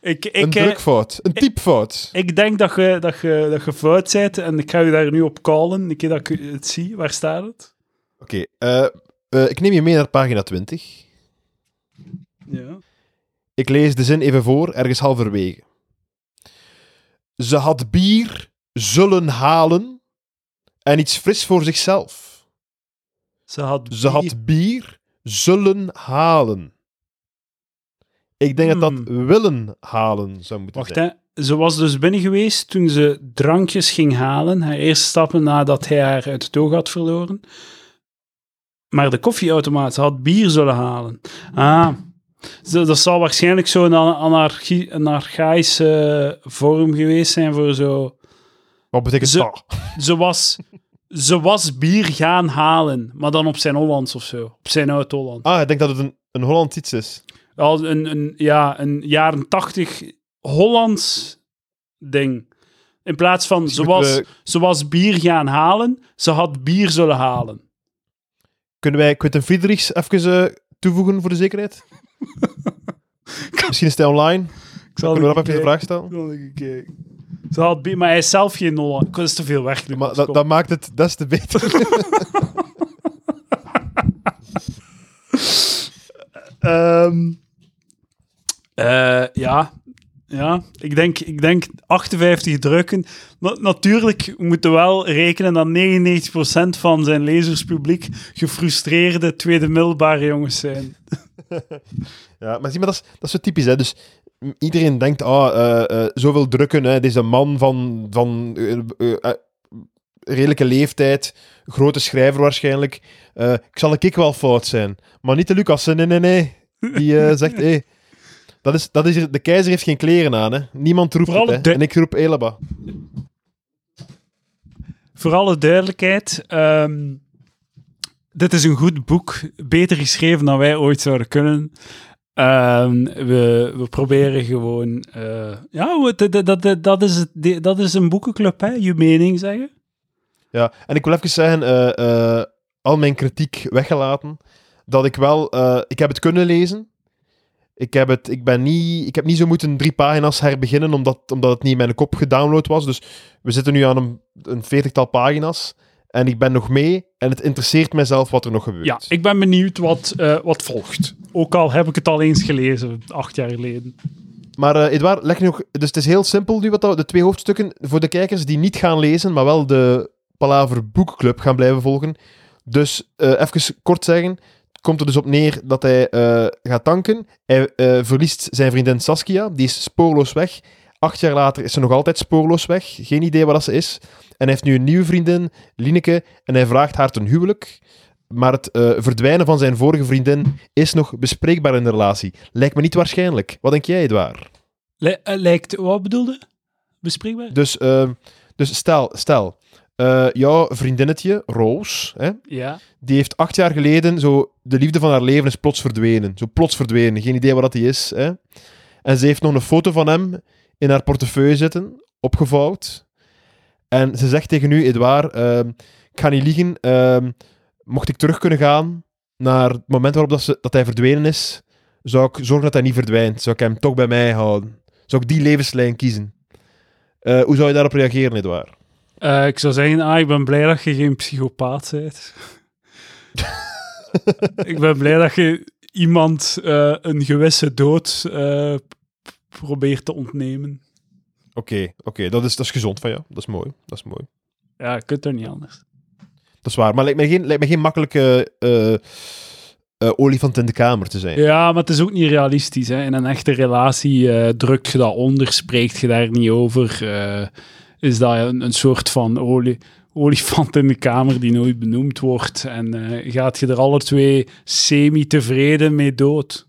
Ik, Een ik, eh, drukfout, een typfout. ik denk dat je, dat, je, dat je fout bent en ik ga je daar nu op callen. Een keer dat ik het zie. Waar staat het? Oké, eh, eh, ik neem je mee naar pagina 20. Ja. Ik lees de zin even voor, ergens halverwege. Ze had bier zullen halen en iets fris voor zichzelf. Ze had, Ze bier- had bier zullen halen. Ik denk dat dat Hmm. willen halen zou moeten Wacht, zijn. hè. Ze was dus binnen geweest toen ze drankjes ging halen. Haar eerste stappen nadat hij haar uit het oog had verloren. Maar de koffieautomaat, ze had bier zullen halen. Ah, dat zal waarschijnlijk zo'n ana- anarchie, een archaïsche vorm geweest zijn voor zo... Wat betekent Ze- dat? Ze was, ze was bier gaan halen, maar dan op zijn Hollands of zo. Op zijn oud-Holland. Ah, ik denk dat het een, een Hollands iets is. Al een, een, ja, een jaren tachtig Hollands ding. In plaats van ze Moeten was, ze was bier gaan halen, ze had bier zullen halen. Kunnen wij Quentin Friedrichs even eh, toevoegen voor de zekerheid? Misschien is hij online. Ik zal Kunnen we even de vraag stellen? Ik zal maar hij is zelf geen Holland. Dat is te veel werk. Maar dat, dat maakt het des te beter. Ehm, eh, ja, ja. Ik, denk, ik denk 58 drukken. Na- natuurlijk moeten we wel rekenen dat 99% van zijn lezerspubliek gefrustreerde tweede middelbare jongens zijn. Ja, maar zie maar, dat is, dat is zo typisch. Hè? Dus iedereen denkt, ah, eh, eh, zoveel drukken, hè? deze man van, van eh, redelijke leeftijd, grote schrijver waarschijnlijk. Ik zal een kik wel fout zijn. Maar niet de Lucas, nee, nee, nee. Die zegt, hé, dat is, dat is, de keizer heeft geen kleren aan. Hè? Niemand roept Vooral het. Hè? En ik roep Eleba. Voor alle duidelijkheid, ehm, dit is een goed boek. Beter geschreven dan wij ooit zouden kunnen. Ehm, we, we proberen gewoon... eh, ja, dat, dat, dat, dat, is, het- dat is een boekenclub, hè? Je mening zeggen. Ja, en ik wil even zeggen, eh, eh, al mijn kritiek weggelaten, dat ik wel, ik heb het kunnen lezen. Ik heb, het, ik, ben niet, ik heb niet zo moeten drie pagina's herbeginnen, omdat, omdat het niet in mijn kop gedownload was. Dus we zitten nu aan een, een veertigtal pagina's. En ik ben nog mee en het interesseert mijzelf wat er nog gebeurt. Ja, ik ben benieuwd wat, eh, wat volgt. Ook al heb ik het al eens gelezen, acht jaar geleden. Maar uh, Edouard, leg nog... Dus het is heel simpel nu, wat dat- de twee hoofdstukken. Voor de kijkers die niet gaan lezen, maar wel de Palaver Boekclub gaan blijven volgen. Dus eh even kort zeggen. Komt er dus op neer dat hij eh, gaat tanken. Hij eh, verliest zijn vriendin Saskia, die is spoorloos weg. Acht jaar later is ze nog altijd spoorloos weg. Geen idee wat dat ze is. En hij heeft nu een nieuwe vriendin, Lineke, en hij vraagt haar ten huwelijk. Maar het eh, verdwijnen van zijn vorige vriendin is nog bespreekbaar in de relatie. Lijkt me niet waarschijnlijk. Wat denk jij, Edouard? Li- lijkt, wat bedoelde? Bespreekbaar? Dus, dus stel, stel eh, jouw vriendinnetje, Roos, hè, Ja. die heeft acht jaar geleden zo de liefde van haar leven is plots verdwenen. Zo plots verdwenen. Geen idee wat dat die is. Hè. En ze heeft nog een foto van hem in haar portefeuille zitten, opgevouwd. En ze zegt tegen u, Edouard, ehm, ik ga niet liegen, ehm, mocht ik terug kunnen gaan naar het moment waarop dat, ze, dat hij verdwenen is, zou ik zorgen dat hij niet verdwijnt. Zou ik hem toch bij mij houden. Zou ik die levenslijn kiezen. Eh, hoe zou je daarop reageren, Edouard? Eh, ik zou zeggen, ah, ik ben blij dat je geen psychopaat bent. ik ben blij dat je iemand eh, een gewisse dood eh, probeert te ontnemen. Oké, oké, dat, is, dat is gezond van jou. Dat is mooi. Dat is mooi. Ja, je kunt er niet anders. Dat is waar. Maar lijkt mij geen, lijkt mij geen makkelijke eh, olifant in de kamer te zijn. Ja, maar het is ook niet realistisch. Hè. In een echte relatie drukt je dat onder, spreekt je daar niet over. Is dat een, een soort van olie, olifant in de kamer die nooit benoemd wordt. En eh, gaat je er alle twee semi-tevreden mee dood.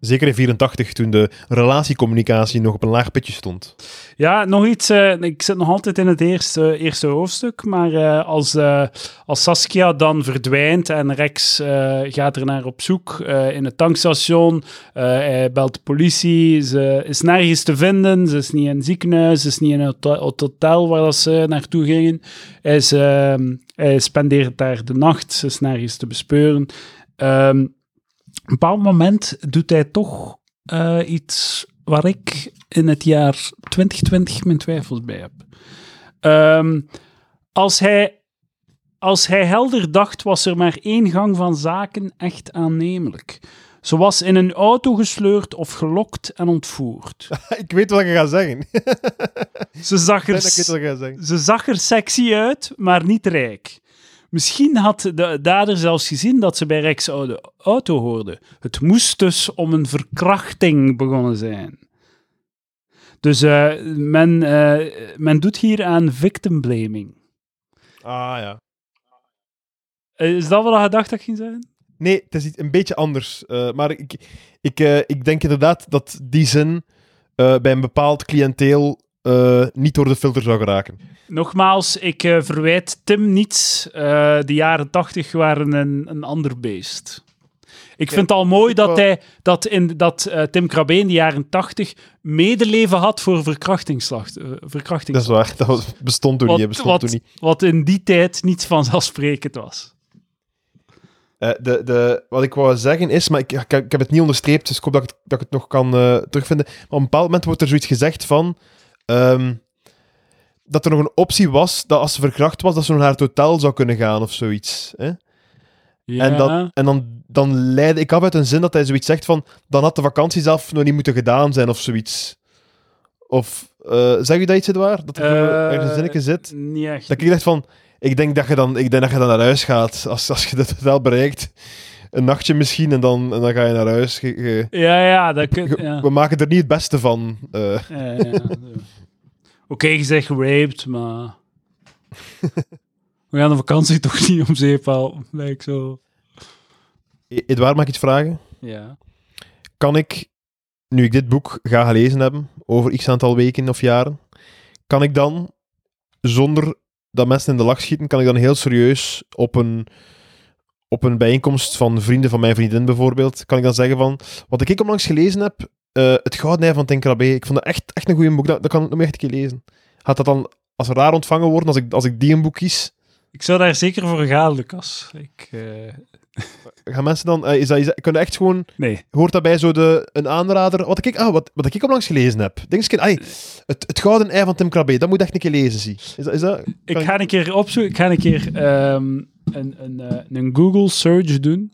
Zeker in 84, toen de relatiecommunicatie nog op een laag pitje stond. Ja, nog iets. eh, ik zit nog altijd in het eerste, eerste hoofdstuk. Maar eh, als, eh, als Saskia dan verdwijnt en Rex gaat er naar op zoek in het tankstation. hij belt de politie. Ze is nergens te vinden. Ze is niet in het ziekenhuis. Ze is niet in het, hotel- waar dat ze naartoe gingen. Hij, is, ehm, spendeert daar de nacht. Ze is nergens te bespeuren. Op een bepaald moment doet hij toch eh, iets waar ik in het jaar 2020 mijn twijfels bij heb. Ehm, als, hij, als hij helder dacht, was er maar één gang van zaken echt aannemelijk. Ze was in een auto gesleurd of gelokt en ontvoerd. ik weet wat je gaat zeggen. ik Ze zag er, ze zag er sexy uit, maar niet rijk. Misschien had de dader zelfs gezien dat ze bij Rex oude auto hoorde. Het moest dus om een verkrachting begonnen zijn. Dus eh, men, eh, men doet hier aan victim blaming. Ah ja. Eh, is dat wat je dacht dat ging zeggen? Nee, het is iets een beetje anders. maar ik, ik, ik denk inderdaad dat die zin bij een bepaald cliënteel eh, niet door de filter zou geraken. Nogmaals, ik eh, verwijt Tim niets. Eh, de jaren tachtig waren een, een ander beest. Ik vind het al mooi dat, hij, dat, in, dat eh, Tim Krabbe in de jaren tachtig medeleven had voor verkrachtingsslacht, verkrachtings- Dat is waar. Dat was- bestond toen Wat- niet. Bestond toen wat, niet. wat in die tijd niet vanzelfsprekend was. Eh, de, de, wat ik wou zeggen is, maar ik, ik, ik heb het niet onderstreept, dus ik hoop dat ik, het- dat ik het nog kan eh, terugvinden. Maar op een bepaald moment wordt er zoiets gezegd van... ehm, dat er nog een optie was, dat als ze verkracht was, dat ze nog naar het hotel zou kunnen gaan of zoiets. Hè? Ja, En, dat, en dan, dan leidde ik af uit een zin dat hij zoiets zegt van... Dan had de vakantie zelf nog niet moeten gedaan zijn of zoiets. Of... eh, zeg je dat iets, Edouard? Dat er Eh, ergens een zinnetje zit? Niet echt. Dat ik dacht van... Ik denk dat je dan, ik denk dat je dan naar huis gaat. Als, als je dat hotel bereikt. Een nachtje misschien, en dan, en dan ga je naar huis. Je- je- Ja, ja, dat kun, je- ja. We maken er niet het beste van. eh. Ja, ja. Oké, je zegt raped, maar... We gaan de vakantie toch niet om zeep halen, lijkt zo. Edouard, mag ik iets vragen? Ja. Kan ik, nu ik dit boek ga gelezen hebben, over x aantal weken of jaren, kan ik dan, zonder dat mensen in de lach schieten, kan ik dan heel serieus op een, op een bijeenkomst van vrienden van mijn vriendin bijvoorbeeld, kan ik dan zeggen van, wat ik onlangs gelezen heb, eh, Het Gouden Ei van Tinkrabé, ik vond dat echt, echt een goede boek, dat, dat kan ik nog echt een keer lezen. Gaat dat dan als raar ontvangen worden als ik, als ik die een boek kies? Ik zou daar zeker voor gaan, Lucas. Ik, eh, Gaan mensen dan, eh, is dat, is dat, kunnen echt gewoon Nee. hoort daarbij zo de, een aanrader. Wat ik, ah, wat, wat ik onlangs gelezen heb. Denk eens, een keer, ai, het, het Gouden Ei van Tim Krabbe, dat moet echt een keer lezen, zie. Is dat, is dat, Ik kan ga een keer opzoeken. Ik ga een keer ehm, een, een, eh, een Google search doen.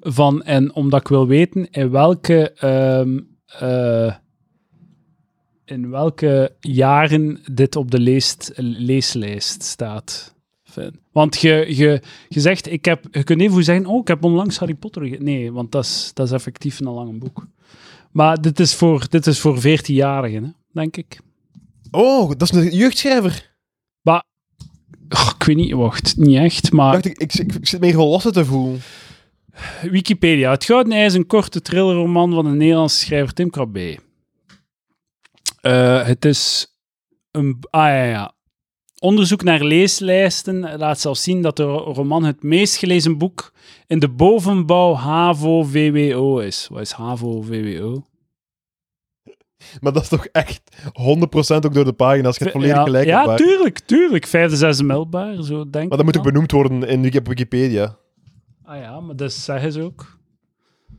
Van, en omdat ik wil weten in welke, ehm, eh, in welke jaren dit op de leest, leeslijst staat. Fijn. Want je, je, je zegt, ik heb, je kunt even zeggen, oh, ik heb onlangs Harry Potter ge-" Nee, want dat is, dat is effectief een lang boek. Maar dit is voor, dit is voor 14-jarigen, hè, denk ik. Oh, dat is een jeugdschrijver. Och, ik weet niet, wacht, niet echt, maar Dacht ik, ik, ik, ik zit volwassen te voelen. Wikipedia. Het Gouden Ei is een korte thrillerroman van de Nederlandse schrijver Tim Krabbe. Eh, het is een... Ah ja, ja. Onderzoek naar leeslijsten laat zelfs zien dat de ro- roman het meest gelezen boek in de bovenbouw HAVO-VWO is. Wat is HAVO-VWO? Maar dat is toch echt 100% ook door de pagina's. Je hebt volledig ja, gelijk. Tuurlijk, tuurlijk. Vijfde, zesde middelbaar, zo denk Maar dat moet ook benoemd worden in Wikipedia. Ah ja, maar dat zeggen ze ook.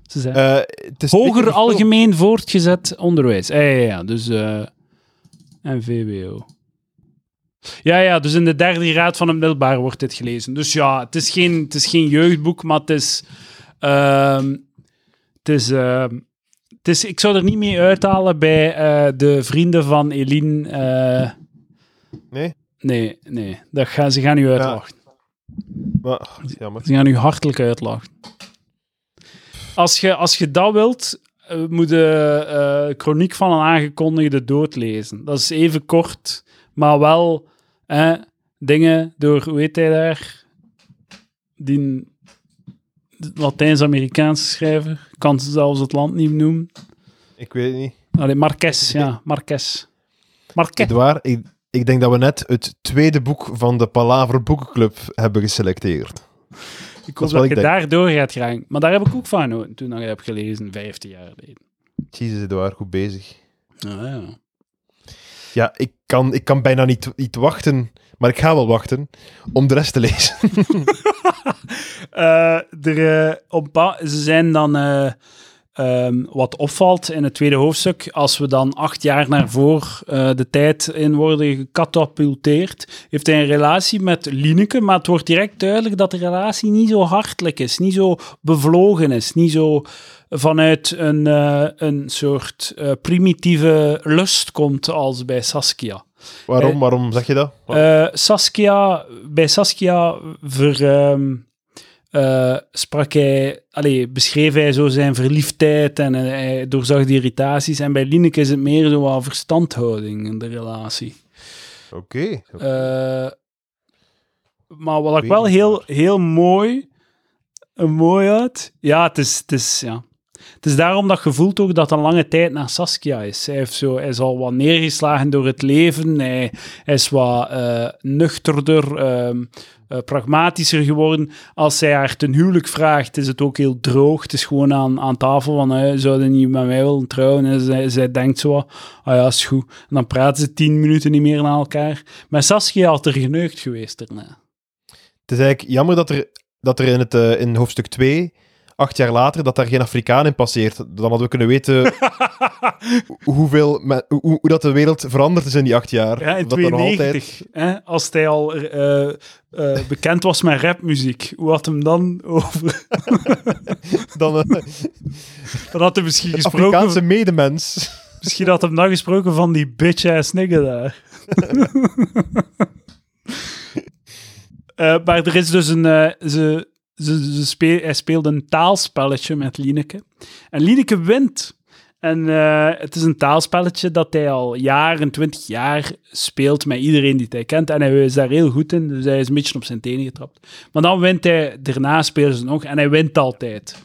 Ze zeggen... Eh, het is Hoger algemeen voortgezet onderwijs. Ja, ja, ja. Dus, eh en VWO. Ja, ja, dus in de derde raad van het middelbaar wordt dit gelezen. Dus ja, het is geen, het is geen jeugdboek, maar het is... ehm, het is... ehm, het is, ik zou er niet mee uithalen bij eh, de vrienden van Eline. eh, Nee? nee, nee. Dat gaan, ze gaan u uitlachen. Maar, ach, jammer. Ze gaan u hartelijk uitlachen. Als je, als je dat wilt, eh, moet eh, Chroniek van een aangekondigde dood lezen. Dat is even kort, maar wel eh, dingen door, hoe heet hij daar? Die Latijns-Amerikaanse schrijver. Kan zelfs het land niet noemen. Ik weet het niet. Allee, Marquez, ja, Marquez. Marquez. Edouard, ik, ik denk dat we net het tweede boek van de Palaver Boekenclub hebben geselecteerd. Ik hoop dat ik je denk. daardoor gaat gaan. Maar daar heb ik ook van genoten toen ik heb gelezen, 15 jaar geleden. Jezus, Edouard, goed bezig. Ah, ja. Ja, ik kan, ik kan bijna niet, niet wachten, maar ik ga wel wachten om de rest te lezen. Eh, eh, op, ze zijn dan, eh, ehm, wat opvalt in het tweede hoofdstuk, als we dan acht jaar naar voor de tijd in worden gecatapulteerd, heeft hij een relatie met Lineke, maar het wordt direct duidelijk dat de relatie niet zo hartelijk is, niet zo bevlogen is, niet zo vanuit een, eh, een soort eh, primitieve lust komt als bij Saskia. Waarom, Eh, waarom zeg je dat? Saskia, bij Saskia ver, ehm, eh, sprak hij, allee, beschreef hij zo zijn verliefdheid en hij doorzag die irritaties. En bij Lineke is het meer zo verstandhouding in de relatie. Oké. Maar wat ik wel heel, heel mooi, mooi uit. Ja, het is, het is, ja. Het is daarom dat je voelt ook dat een lange tijd naar Saskia is. Hij, heeft zo, hij is al wat neergeslagen door het leven. Hij, is wat eh, nuchterder, eh, pragmatischer geworden. Als zij haar ten huwelijk vraagt, is het ook heel droog. Het is gewoon aan, aan tafel van, eh, zou je niet met mij willen trouwen? En zij, zij denkt zo, ah ja, is goed. En dan praten ze tien minuten niet meer naar elkaar. Maar Saskia had er geneukt geweest. Het is eigenlijk jammer dat er, dat er in, het, eh, in hoofdstuk 2, acht jaar later, dat daar geen Afrikaan in passeert. Dan hadden we kunnen weten hoeveel, hoe, hoe dat de wereld veranderd is in die acht jaar. Ja, in dat nog 92. Hè, als hij al eh, eh, bekend was met rapmuziek, hoe had hem dan over... dan eh, Dan had hij misschien gesproken... Afrikaanse medemens. Misschien had hem dan gesproken van die bitch-ass nigger daar. Eh, maar er is dus een... eh, ze, ze, ze hij speelt een taalspelletje met Lineke. En Lineke wint. En eh, het is een taalspelletje dat hij al jaren, twintig jaar speelt met iedereen die hij kent. En hij is daar heel goed in, dus hij is een beetje op zijn tenen getrapt. Maar dan wint hij, daarna spelen ze nog, en hij wint altijd.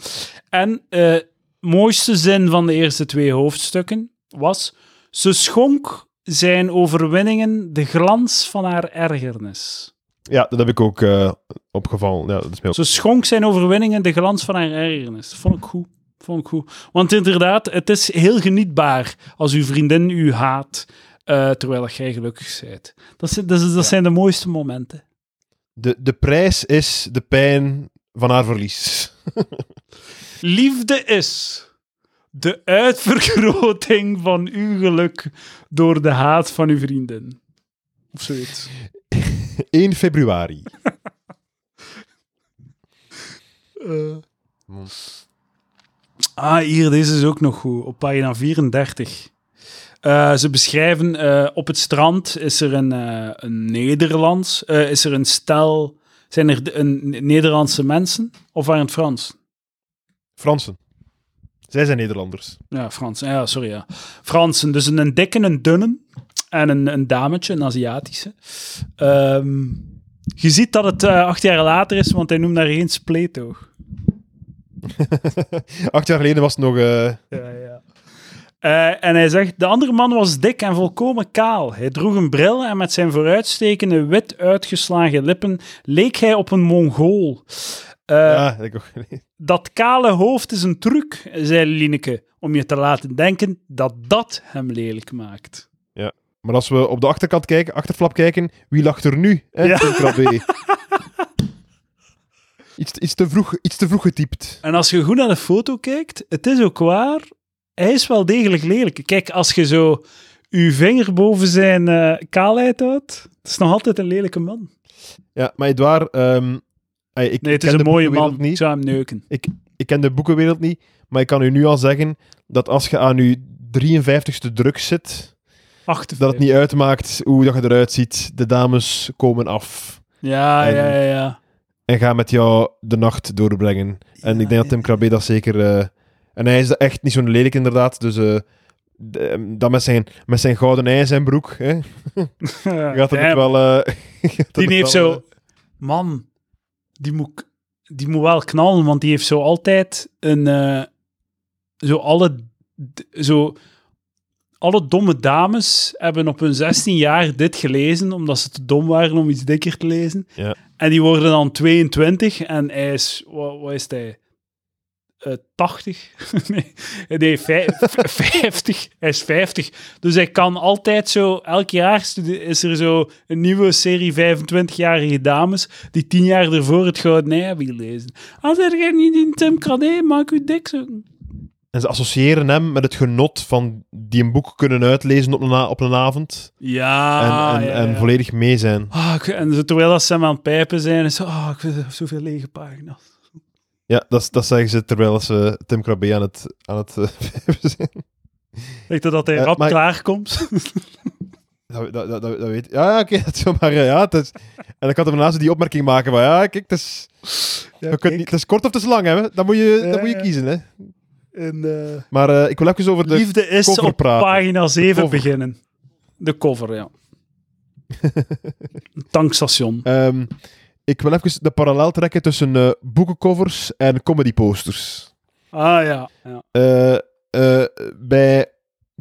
En eh mooiste zin van de eerste twee hoofdstukken was... Ze schonk zijn overwinningen de glans van haar ergernis. Ja, dat heb ik ook eh, opgevallen. Ja, dat is ook- Ze schonk zijn overwinningen de glans van haar ergernis. Dat vond ik goed. Vond ik goed. Want inderdaad, het is heel genietbaar als uw vriendin u haat, eh, terwijl jij gelukkig bent. Dat, zijn- dat zijn de mooiste momenten. De, de prijs is de pijn van haar verlies. Liefde is de uitvergroting van uw geluk door de haat van uw vriendin. Of zoiets. 1 februari. Eh. Ah, hier, deze is ook nog goed. Op pagina 34. Eh, ze beschrijven eh, op het strand is er een, eh, een Nederlands, eh, is er een stel, zijn er een Nederlandse mensen of waren het Frans? Fransen. Zij zijn Nederlanders. Ja, Frans. Ja, sorry. Ja. Fransen. Dus een, een dikke, een dunne en een, een dametje, een Aziatische. Ehm, je ziet dat het eh, acht jaar later is, want hij noemt daar geen spleetoog. Acht jaar geleden was het nog... eh, Ja, ja. Eh, en hij zegt, de andere man was dik en volkomen kaal. Hij droeg een bril en met zijn vooruitstekende wit uitgeslagen lippen leek hij op een Mongool. Ja, ik ook. Dat kale hoofd is een truc, zei Lineke, om je te laten denken dat dat hem lelijk maakt. Maar als we op de achterkant kijken, achterflap kijken, wie lacht er nu? Hè? Ja. Tim Krabbe. iets, te- iets, te vroeg, iets te vroeg getypt. En als je goed naar de foto kijkt, het is ook waar, hij is wel degelijk lelijk. Kijk, als je zo je vinger boven zijn eh, kaalheid houdt, het is nog altijd een lelijke man. Ja, maar Edouard, ehm, ey, ik Nee, het is ken een de mooie boekenwereld man. Ik Niet. zou hem neuken. Ik ken de boekenwereld niet, maar ik kan u nu al zeggen dat als je aan je 53ste druk zit, Dat het niet uitmaakt hoe dat je eruit ziet. De dames komen af Ja, En- ja, ja, ja. en gaan met jou de nacht doorbrengen. En ik denk dat Tim Krabbe dat zeker... eh, en hij is echt niet zo'n lelijk inderdaad, dus... de- dat met zijn, met zijn gouden ei zijn broek, hè, gaat het wel... eh, gaat Die heeft wel, zo... Man, die moet, die moet wel knallen, want die heeft zo altijd een... zo alle... Zo, alle domme dames hebben op hun 16 jaar dit gelezen, omdat ze te dom waren om iets dikker te lezen. Ja. En die worden dan 22 en hij is... Wat, wat is hij? Eh, 80? nee, nee vij- v- 50. Hij is 50. Dus hij kan altijd zo... Elk jaar is er zo een nieuwe serie 25-jarige dames die 10 jaar ervoor het Gouden Ei hebben gelezen. Als er jij niet in Tim Crane, maak u dik zo. En ze associëren hem met het genot van die een boek kunnen uitlezen op een, op een avond. Ja, en en, ja, en ja. volledig mee zijn. Ah, ik- en terwijl dat ze hem aan het pijpen zijn, is ah, ik vind zoveel lege pagina's. Ja, dat, dat zeggen ze terwijl ze Tim Krabbe aan het, aan het eh, pijpen zijn. Weet je dat hij Eh, rap maar- klaarkomt? Dat, dat, dat, dat weet Ja, ja, oké, dat is zo maar... Ja, het is, en dan kan er daarnaast die opmerking maken van... Ja, kijk, het is, niet, het is kort of het is lang, hè. Dan moet je, Ja, dan moet je ja. kiezen, hè. En, eh, Maar eh, ik wil even over de... Liefde is cover op praten. pagina 7 cover. beginnen. De cover, ja. Een tankstation. ehm, ik wil even de parallel trekken tussen eh, boekencovers en comedyposters. Ah ja. ja. Eh, eh, bij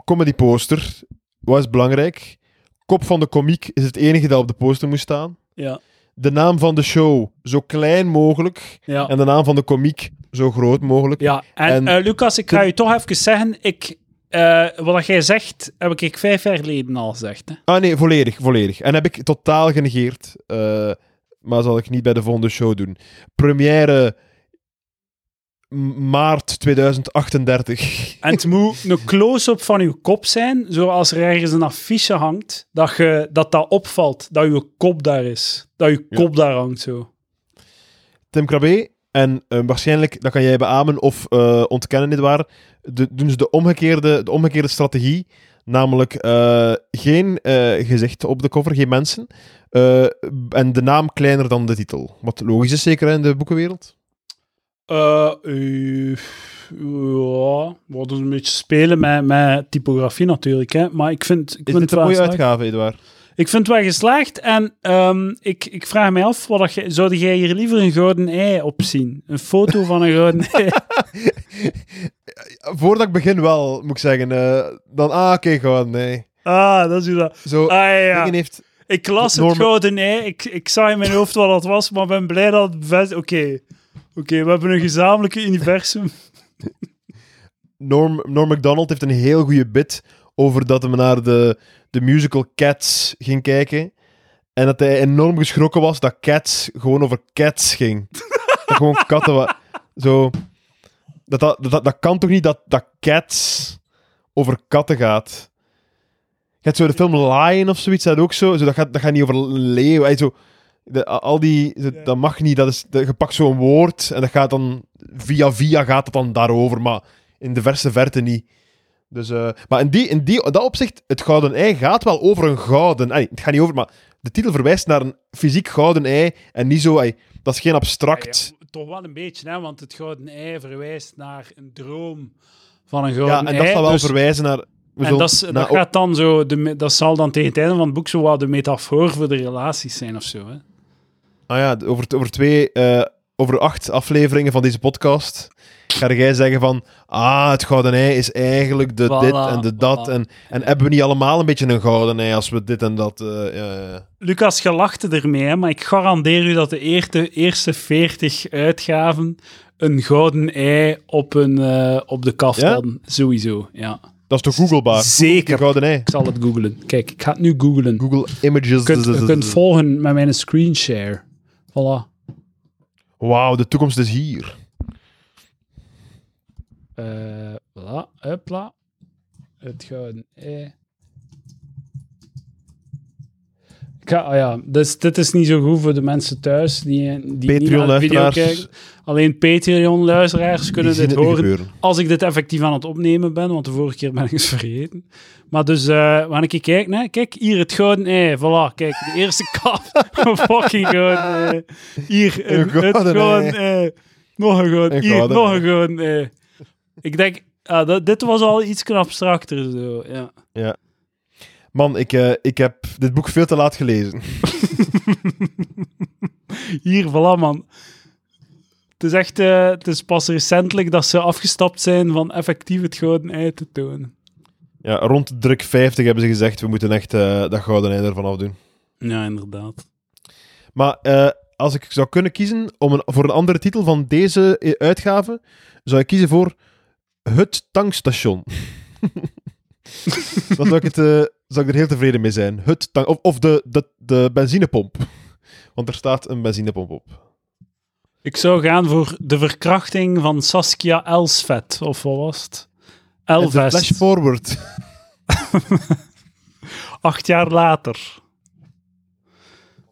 comedy poster, wat is belangrijk? Kop van de komiek is het enige dat op de poster moet staan. Ja. De naam van de show zo klein mogelijk. Ja. En de naam van de komiek zo groot mogelijk. ja. En, En- eh, Lucas, ik ga je toch even zeggen, ik, eh, wat jij zegt, heb ik vijf jaar geleden al gezegd. Hè? Ah nee, volledig, volledig. En heb ik totaal genegeerd. eh, maar zal ik niet bij de volgende show doen. Première maart 2038. En het moet een close-up van uw kop zijn, zoals er ergens een affiche hangt, dat je, dat, dat opvalt, dat uw kop daar is. Dat uw Ja. kop daar hangt, zo. Tim Krabbe. En eh, waarschijnlijk, dat kan jij beamen of eh, ontkennen, dit waar. De, doen ze de omgekeerde, de omgekeerde strategie. Namelijk eh, geen gezicht op de cover, geen mensen. en de naam kleiner dan de titel. Wat logisch is zeker in de boekenwereld. Ja, we hadden een beetje spelen met, met typografie natuurlijk, hè. maar ik vind, ik Is vind dit het een mooie uitgave, Edouard? Ik vind het wel geslaagd en ehm, ik, ik vraag mij af, wat dat zou jij hier liever een gouden ei op zien? Een foto van een gouden ei? Voordat ik begin wel, moet ik zeggen. eh, dan, ah, oké, gewoon, nee. Ah, dat is hoe dat... Zo, Ah, ja, heeft... Ik las het gouden ei, ik, ik zag in mijn hoofd wat dat was, maar ben blij dat het. Oké, oké, we hebben een gezamenlijke universum. Norm, Norm MacDonald heeft een heel goede bit over dat hij naar de, de musical Cats ging kijken. En dat hij enorm geschrokken was dat Cats gewoon over cats ging. dat gewoon katten wa- Zo... Dat, dat, dat, dat kan toch niet dat, dat Cats over katten gaat? Je hebt zo de film Lion of zoiets, dat ook zo. zo dat, gaat, dat gaat niet over leeuw. Zo, de, al die. Dat mag niet. Dat is, je pakt zo'n woord en dat gaat dan... Via via gaat het dan daarover, maar in de verse verte niet. Dus, eh, maar in, die, in, die, dat opzicht, het gouden ei gaat wel over een gouden... Ay, het gaat niet over, maar de titel verwijst naar een fysiek gouden ei en niet zo... dat is geen abstract... Ja, ja, toch wel een beetje, hè, want het gouden ei verwijst naar een droom van een Ja, gouden en dat ei. zal wel dus- verwijzen naar... we en dat, gaat dan zo, de, dat zal dan tegen het einde van het boek zo wat de metafoor voor de relaties zijn of zo. Hè? Ah ja, over, over twee... eh, over acht afleveringen van deze podcast ga jij zeggen van... Ah, het gouden ei is eigenlijk de Voilà, dit en de dat. voilà. En, en hebben we niet allemaal een beetje een gouden ei als we dit en dat... eh, ja, ja. Lucas, je lachte ermee, hè, maar ik garandeer u dat de eerste, eerste 40 uitgaven een gouden ei op, een, eh, op de kaft Ja? hadden. Sowieso, ja. Dat is toch googlebaar? Zeker. Gouden ei. Ik zal het googlen. Kijk, ik ga het nu googlen. Google Images. Je kunt, je kunt volgen met mijn screenshare. Voilà. Wauw, de toekomst is hier. Eh voilà. Het gouden ei. Ik ga, ah ja, dus dit is niet zo goed voor de mensen thuis die, die niet naar de video kijken. Alleen Patreon-luisteraars kunnen dit horen gebeuren. als ik dit effectief aan het opnemen ben, want de vorige keer ben ik eens vergeten. Maar dus, eh wanneer ik kijk, nee, kijk, hier het gouden ei, voilà, kijk, de eerste kap, fucking gouden ei. Hier, een, Een het gouden ei. Nog een gouden, Een hier, gouden nog ei. een gouden ei. Ik denk, ah, dat, dit was al iets abstracter, zo, ja. Man, ik, eh, ik heb dit boek veel te laat gelezen. Hier, voilà, man. Het is echt, eh, het is pas recentelijk dat ze afgestapt zijn van effectief het gouden ei te tonen. Ja, rond druk 50 hebben ze gezegd, we moeten echt eh, dat gouden ei ervan afdoen. Ja, inderdaad. Maar als ik zou kunnen kiezen om een, voor een andere titel van deze uitgave, zou ik kiezen voor Het Tankstation. Dan zou ik, het, eh, zou ik er heel tevreden mee zijn. Het tank, of of de, de, de benzinepomp. Want er staat een benzinepomp op. Ik zou gaan voor de verkrachting van Saskia Elsvet, of wat was het? De Flash Elvest, forward. acht jaar later.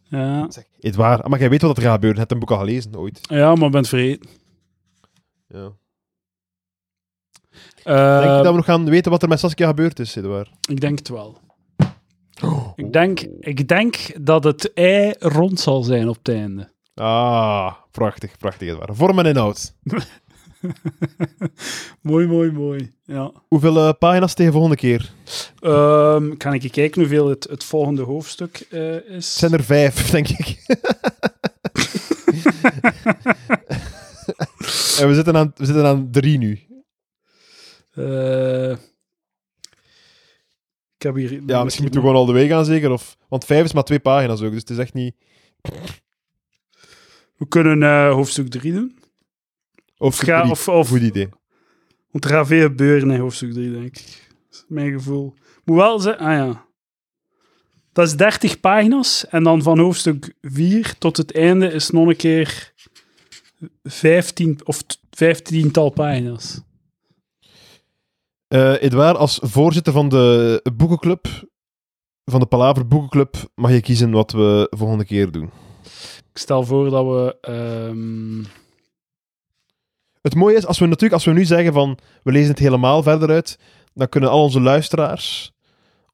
Ja, Zeg, Edouard, maar jij weet wat er gaat gebeuren. Je hebt een boek al gelezen, ooit. ja maar ik ben vergeten. Ja. Eh, Denk je dat we nog gaan weten wat er met Saskia gebeurd is, Edouard? Ik denk het wel. Ik denk, ik denk dat het ei rond zal zijn op het einde. Ah, prachtig, prachtig Edouard. Vorm en inhoud. mooi, mooi, mooi. Ja. Hoeveel eh, pagina's tegen volgende keer? Ehm, kan ik even kijken hoeveel het, het volgende hoofdstuk eh, is? Het zijn er vijf, denk ik. en we zitten, aan, we zitten aan drie nu. Eh, ik heb hier... Ja, misschien moeten we gewoon al de weg gaan, zeker. Of, want vijf is maar twee pagina's ook, dus het is echt niet... We kunnen eh, hoofdstuk 3 doen. Of, Ga- of- of- Goed idee. Want er gaat veel gebeuren in hoofdstuk 3, denk ik. Dat is mijn gevoel. Moet wel zeggen... Ah ja. Dat is 30 pagina's. En dan van hoofdstuk 4 tot het einde is nog een keer 15 of t- 15-tal pagina's. Eh Edouard, als voorzitter van de boekenclub, van de Palaver Boekenclub, mag je kiezen wat we volgende keer doen. Ik stel voor dat we... ehm, Het mooie is, als we natuurlijk, als we nu zeggen van, we lezen het helemaal verder uit, dan kunnen al onze luisteraars,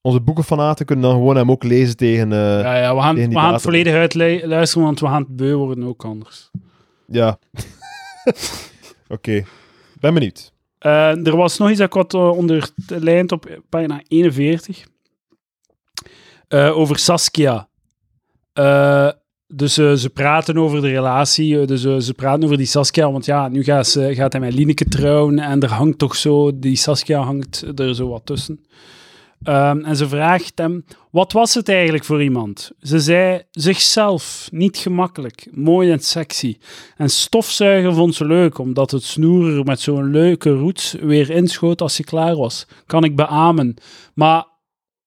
onze boekenfanaten, kunnen dan gewoon hem ook lezen tegen... eh, ja. ja, ja, we gaan, we het volledig uitluisteren, want we gaan het beu worden ook anders. Oké. Ben benieuwd. Eh, er was nog iets dat ik had eh, onderlijnd op pagina 41. Eh, over Saskia. Dus ze praten over de relatie. dus ze praten over die Saskia. Want ja, nu gaat, ze, gaat hij met Lineke trouwen. En er hangt toch zo... Die Saskia hangt er zo wat tussen. Ehm, en ze vraagt hem... Wat was het eigenlijk voor iemand? Ze zei zichzelf. Niet gemakkelijk. Mooi en sexy. En stofzuigen vond ze leuk, omdat het snoer er met zo'n leuke roots weer inschoot als ze klaar was. Kan ik beamen. Maar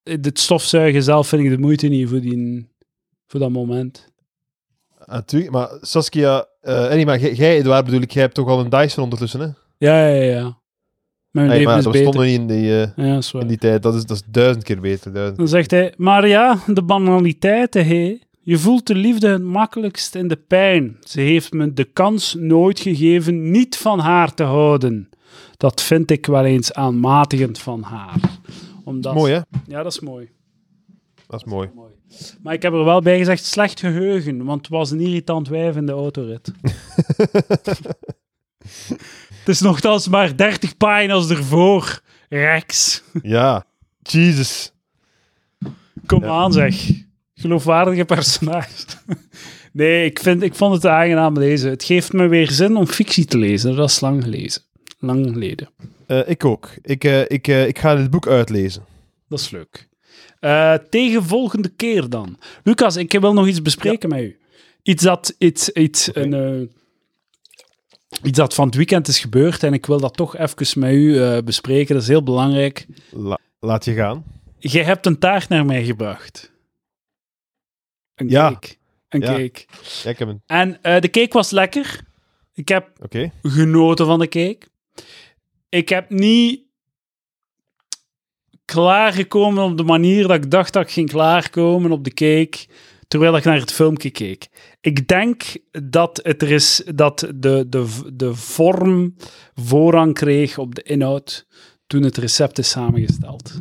het stofzuigen zelf vind ik de moeite niet voor, die, voor dat moment. Natuurlijk, maar Saskia... eh nee, maar jij- jij, Edouard, bedoel ik, jij hebt toch al een Dyson ondertussen, hè? Ja, ja, ja. Mijn Hey, leven maar is dat beter. niet in die, eh, Ja, dat in die tijd. Dat is, dat is duizend keer beter. Duizend. Dan zegt hij, maar ja, de banaliteiten, hé. Je voelt de liefde het makkelijkst in de pijn. Ze heeft me de kans nooit gegeven niet van haar te houden. Dat vind ik wel eens aanmatigend van haar. Omdat, Mooi, hè? Ja, dat is mooi. Dat is mooi. mooi. Maar ik heb er wel bij gezegd, slecht geheugen, want het was een irritant wijf in de autorit. het is nogthans maar 30 pagina's ervoor, Rex. Ja. Jesus. Kom Ja. aan, zeg. Geloofwaardige personage. nee, ik, vind, ik vond het aangenaam lezen. Het geeft me weer zin om fictie te lezen. Dat is lang gelezen. Lang geleden. Eh, ik ook. Ik, eh, ik, eh, ik ga dit boek uitlezen. Dat is leuk. Tegen volgende keer dan. Lucas, ik wil nog iets bespreken met u. Iets dat, iets, iets, een, iets dat van het weekend is gebeurd en ik wil dat toch even met u eh, bespreken. Dat is heel belangrijk. La- laat je gaan. Jij hebt een taart naar mij gebracht. Een Ja. cake. Een Ja. cake. Ja, ik heb een... En eh, de cake was lekker. Ik heb genoten van de cake. Ik heb niet klaargekomen op de manier dat ik dacht dat ik ging klaarkomen op de cake, terwijl ik naar het filmpje keek. Ik denk dat, het er is, dat de, de, de vorm voorrang kreeg op de inhoud toen het recept is samengesteld.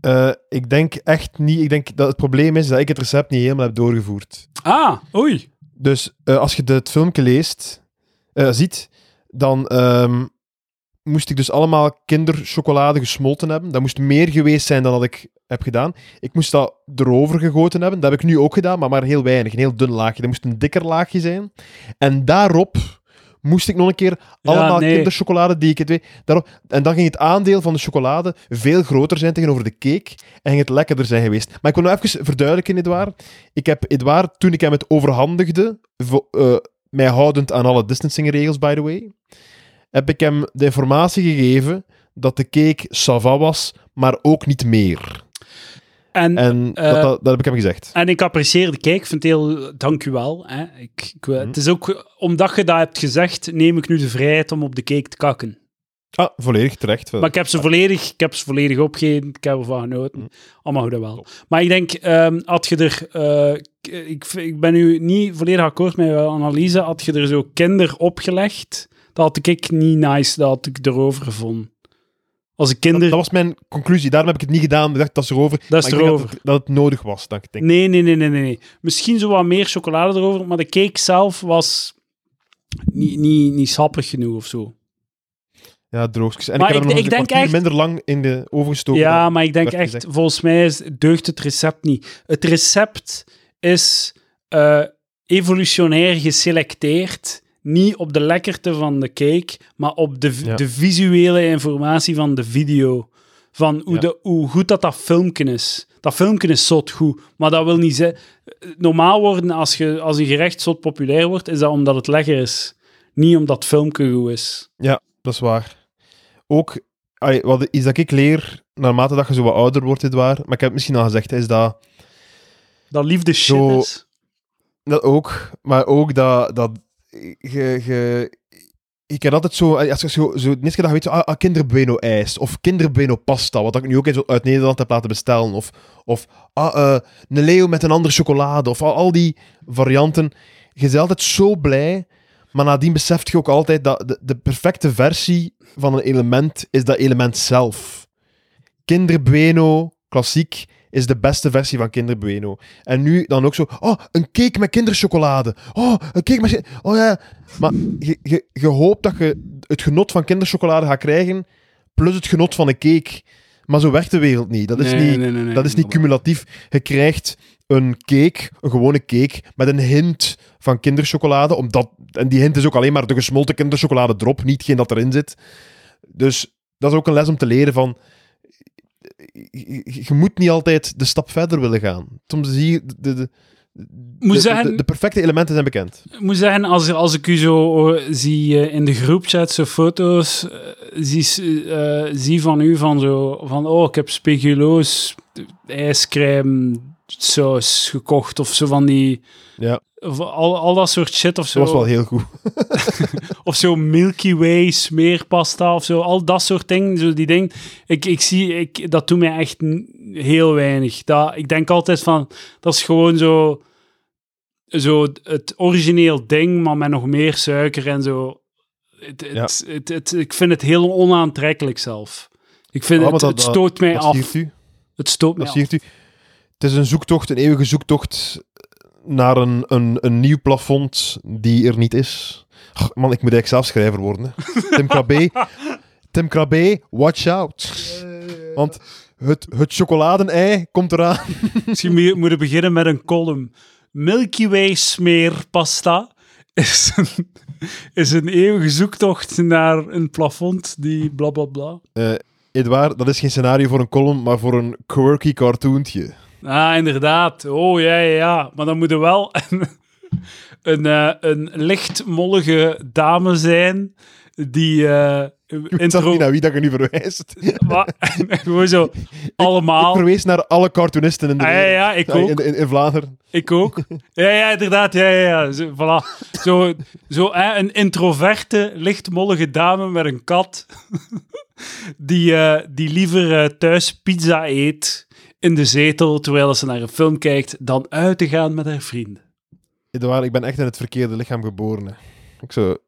Eh, ik denk echt niet... Ik denk dat het probleem is dat ik het recept niet helemaal heb doorgevoerd. Ah, oei. Dus eh, als je de, het filmpje leest, eh, ziet, dan ehm, moest ik dus allemaal kinderchocolade gesmolten hebben. Dat moest meer geweest zijn dan dat ik heb gedaan. Ik moest dat erover gegoten hebben. Dat heb ik nu ook gedaan, maar maar heel weinig. Een heel dun laagje. Dat moest een dikker laagje zijn. En daarop moest ik nog een keer allemaal nee. kinderchocolade die ik het weet. Daarop, en dan ging het aandeel van de chocolade veel groter zijn tegenover de cake en ging het lekkerder zijn geweest. Maar ik wil nog even verduidelijken, Edouard. Ik heb Edouard, toen ik hem het overhandigde, vo- eh, mij houdend aan alle distancing-regels, by the way, heb ik hem de informatie gegeven dat de cake sava was, maar ook niet meer. En, En eh, dat, dat, dat heb ik hem gezegd. En ik apprecieer de cake. Vind heel... Dank u wel. Hè. Ik, ik, Het is ook... Omdat je dat hebt gezegd, neem ik nu de vrijheid om op de cake te kakken. Ah, volledig terecht. Maar ik heb ze volledig, ik heb ze volledig opgegeven. Ik heb ervan genoten. Mm. Allemaal goed en wel. Maar ik denk, ehm, had je er... eh, ik, ik ben nu niet volledig akkoord met jouw analyse. Had je er zo kinder opgelegd, dat had ik niet nice. Dat had ik erover gevonden. Als ik Dat, kinder... dat was mijn conclusie. Daarom heb ik het niet gedaan. Ik dacht, dat is erover. Dat is Maar erover. Dat het, dat het nodig was, dat ik denk. Nee, nee, nee, nee, nee. Misschien zo wat meer chocolade erover, maar de cake zelf was niet, niet, niet sappig genoeg of zo. Ja, droogjes. En Maar ik heb ik- nog ik een denk echt- minder lang in de oven gestoken. Ja, maar ik denk echt, gezegd. volgens mij is, deugt het recept niet. Het recept is eh, evolutionair geselecteerd, niet op de lekkerte van de cake, maar op de, Ja. de visuele informatie van de video. Van hoe, Ja. de, hoe goed dat dat filmpje is. Dat filmpje is zot goed, maar dat wil niet zeggen... Normaal worden, als, je, als een gerecht zot populair wordt, is dat omdat het lekker is. Niet omdat het filmpje goed is. Dat is waar. Ook, allee, wat iets dat ik leer, naarmate dat je zo wat ouder wordt, dit waar, maar ik heb het misschien al gezegd, is dat, Dat liefde shit Zo- is. dat ook, maar ook dat, dat je, je, ik heb altijd zo, als je zo, zo de eerste weet, zo, ah, ah, kinderbueno ijs, of kinderbueno pasta, wat ik nu ook eens uit Nederland heb laten bestellen, of, of ah, eh, een Leo met een andere chocolade, of al, al die varianten. Je bent altijd zo blij, maar nadien beseft je ook altijd dat de, de perfecte versie van een element is dat element zelf. Kinderbueno, klassiek, is de beste versie van Kinder Bueno. En nu dan ook zo, oh, een cake met kinderchocolade. Oh, een cake met... Oh ja. Maar je, je, je hoopt dat je het genot van kinderchocolade gaat krijgen, plus het genot van een cake. Maar zo werkt de wereld niet. Dat is Nee, niet, nee, nee, nee. dat is niet cumulatief. Je krijgt een cake, een gewone cake, met een hint van kinderchocolade. Omdat, en die hint is ook alleen maar de gesmolten kinderchocolade drop, niet geen dat erin zit. Dus dat is ook een les om te leren van... Je, je- moet niet altijd de stap verder willen gaan. Soms zie je... De, de, Moet de, zeggen- de, de perfecte elementen zijn bekend. Ik moet zeggen, als, als ik u zo eh, zie eh, in de groepchat, zo foto's eh, zie, eh, zie van u van zo, van oh, ik heb speculoos ijscrème saus gekocht of zo van die, Ja, of al, al dat soort shit of dat zo. was wel heel goed. Of zo Milky Way smeerpasta of zo, al dat soort dingen, zo die dingen. Ik, ik zie, ik, dat doet mij echt heel weinig. Dat, ik denk altijd van, dat is gewoon zo, zo het origineel ding, maar met nog meer suiker en zo. het, het, het, het- ik vind het heel onaantrekkelijk zelf. Ik vind Ja, het, dat- het stoot mij Dat af. u. Het stoot mij Dat af. u. Het is een zoektocht, een eeuwige zoektocht naar een, een, een nieuw plafond die er niet is. Ach, man, ik moet eigenlijk zelf schrijver worden. Hè. Tim Krabbe, Tim Krabbe, watch out. Want het, het chocoladenei komt eraan. Misschien moet je moeten beginnen met een column. Milky Way smeerpasta is een, is een eeuwige zoektocht naar een plafond die bla bla bla. Eh Edouard, dat is geen scenario voor een column, maar voor een quirky cartoontje. Ah, inderdaad. Oh, ja, ja, ja. Maar dan moet er wel een, een, eh, een licht mollige dame zijn die eh Ik intro... niet naar wie dat je nu verwijst. Maar, gewoon zo Ik allemaal... verwees naar alle cartoonisten in de Ah, ja, wereld. ja, ik ook. In, in, in Vlaanderen. Ik ook. Ja, ja, inderdaad. Ja, ja, ja. Zo, voilà. Zo, zo hè, een introverte, lichtmollige dame met een kat. Die, eh, die liever thuis pizza eet in de zetel terwijl ze naar een film kijkt, dan uit te gaan met haar vrienden. Edouard, ik ben echt in het verkeerde lichaam geboren. hè. Ik zou...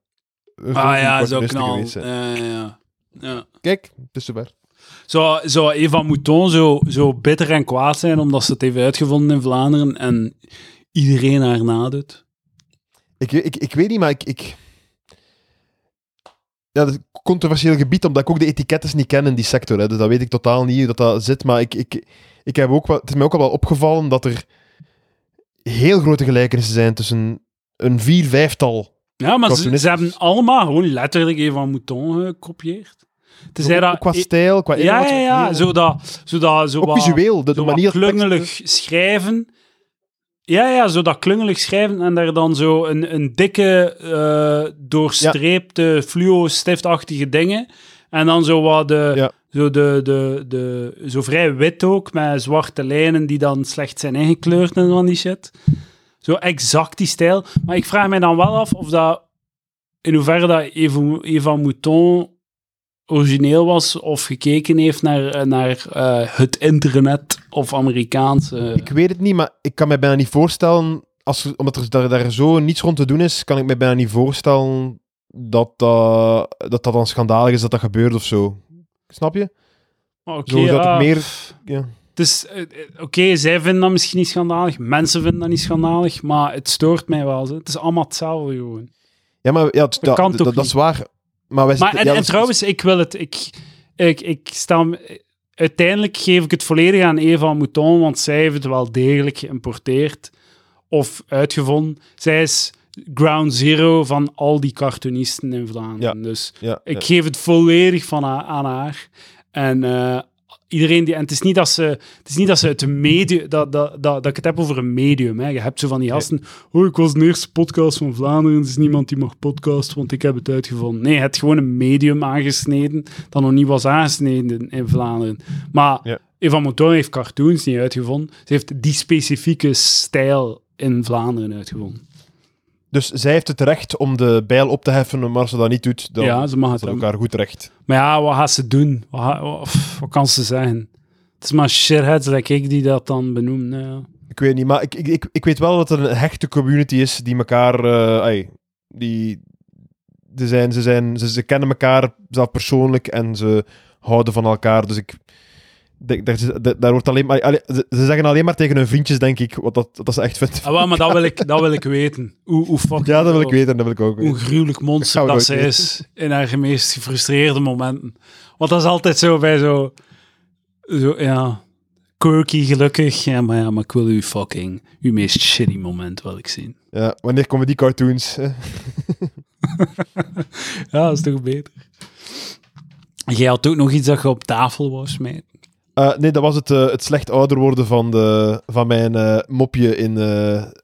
Ah ja, zo knal. Ja, ja. Kijk, het is zover. Zou, zou Eva Mouton zo, zo bitter en kwaad zijn omdat ze het heeft uitgevonden in Vlaanderen en iedereen haar nadoet? Ik, ik, ik weet niet, maar ik... ik... Ja, dat is een controversieel gebied, omdat ik ook de etiketten niet ken in die sector. Hè. Dus dat weet ik totaal niet hoe dat, dat zit. Maar ik, ik, ik heb ook wel, het is mij ook al wel opgevallen dat er heel grote gelijkenissen zijn tussen een vier, vijftal. Ja, maar ze, hebben allemaal gewoon letterlijk Eva Mouton gekopieerd. Tenzij dat... Qua stijl, qua ja, inhoud. ja, ja. Zodat, zodat, zo ook wat- visueel, de, zo manier dat klungelig schrijven. Ja, ja, zo dat klungelig schrijven en daar dan zo een, een dikke, eh, doorstreepte, fluo-stiftachtige dingen. En dan zo wat de, Ja. zo de, de, de, zo vrij wit ook, met zwarte lijnen die dan slecht zijn ingekleurd en van die shit. Zo exact die stijl. Maar ik vraag mij dan wel af of dat, in hoeverre dat Eva, Mouton origineel was of gekeken heeft naar, naar eh, het internet of Amerikaans. Ik weet het niet, maar ik kan me bijna niet voorstellen, als, omdat er daar, daar zo niets rond te doen is, kan ik me bijna niet voorstellen dat dat, dat, dat dan schandalig is dat dat gebeurt of zo. Snap je? Oké, Zo dat ja, het meer... Ja. Eh, eh, Oké, zij vinden dat misschien niet schandalig, mensen vinden dat niet schandalig, maar het stoort mij wel. Het is allemaal hetzelfde gewoon. Ja, maar ja, dat, kan dat, dat, niet? is waar. Maar, wij Maar, zitten- en, ja, en dat trouwens, ik wil het. Ik, ik, ik sta. Uiteindelijk geef ik het volledig aan Eva Mouton, want zij heeft het wel degelijk geïmporteerd of uitgevonden. Zij is ground zero van al die cartoonisten in Vlaanderen. Dus ja, ik ja. geef het volledig van aan haar. En eh, iedereen die. En het is niet dat ze. Het is niet dat ze het medium. Dat, dat, dat, dat ik het heb over een medium. Hè. Je hebt zo van die gasten. Oh, ik was de eerste podcast van Vlaanderen. Er is niemand die mag podcasten, want ik heb het uitgevonden. Nee, je hebt gewoon een medium aangesneden. dat nog niet was aangesneden in Vlaanderen. Maar. Eva Mouton heeft cartoons niet uitgevonden. Ze heeft die specifieke stijl in Vlaanderen uitgevonden. Dus zij heeft het recht om de bijl op te heffen, maar als ze dat niet doet, dan ja, ze mag het elkaar goed recht. Maar ja, wat gaat ze doen? Wat, wat, kan ze zeggen? Het is maar shitheads dat ik die dat dan benoem. Nou, ja. Ik weet niet, maar ik, ik, ik, ik weet wel dat er een hechte community is die elkaar... eh, die, die zijn, ze, zijn, ze, ze kennen elkaar zelf persoonlijk en ze houden van elkaar. Dus ik... Daar, wordt alleen maar... allee, ze ze zeggen alleen maar tegen hun vriendjes, denk ik, wat dat, dat ze echt vinden. Ah, maar dat wil ik, dat wil ik weten. Hoe, hoe fucking- Ja, dat wil ik weten, dat wil ik ook Hoe gruwelijk monster Dat ze is in haar meest gefrustreerde momenten. Want dat is altijd zo bij zo... zo ja, quirky, gelukkig. Ja, maar ja, maar ik wil uw fucking... Uw meest shitty moment wil ik zien. Ja, wanneer komen die cartoons? Ja, dat is toch beter. Jij had ook nog iets dat je op tafel wou smijten. Eh, nee, dat was het, eh, het slecht ouder worden van, de, van mijn eh, mopje in,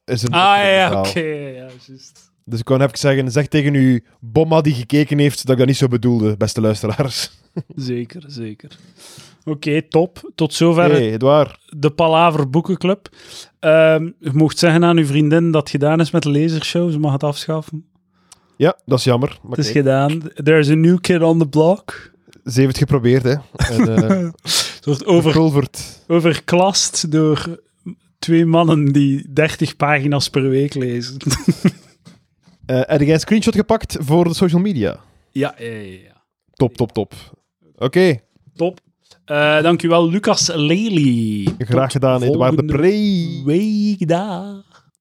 in zijn Ah ja, oké. ja, juist. Dus ik kan even zeggen, zeg tegen uw bomma die gekeken heeft dat ik dat niet zo bedoelde, beste luisteraars. Zeker, zeker. Oké, top. Tot zover hey, Edouard. de Palaver Boekenclub. Ehm je mocht zeggen aan uw vriendin dat het gedaan is met de lasershow. Ze mag het afschaffen. Ja, dat is jammer. Maar Het is kijk, gedaan. There's a new kid on the block. Ze heeft het geprobeerd, hè. En, eh over, overklast door twee mannen die 30 pagina's per week lezen. Eh, heb jij een screenshot gepakt voor de social media? Ja, ja, ja. ja. Top, top, top. Oké, Top. Eh dankjewel, Lucas Lely. graag Tot gedaan, Edouard de Pre. Week, dag.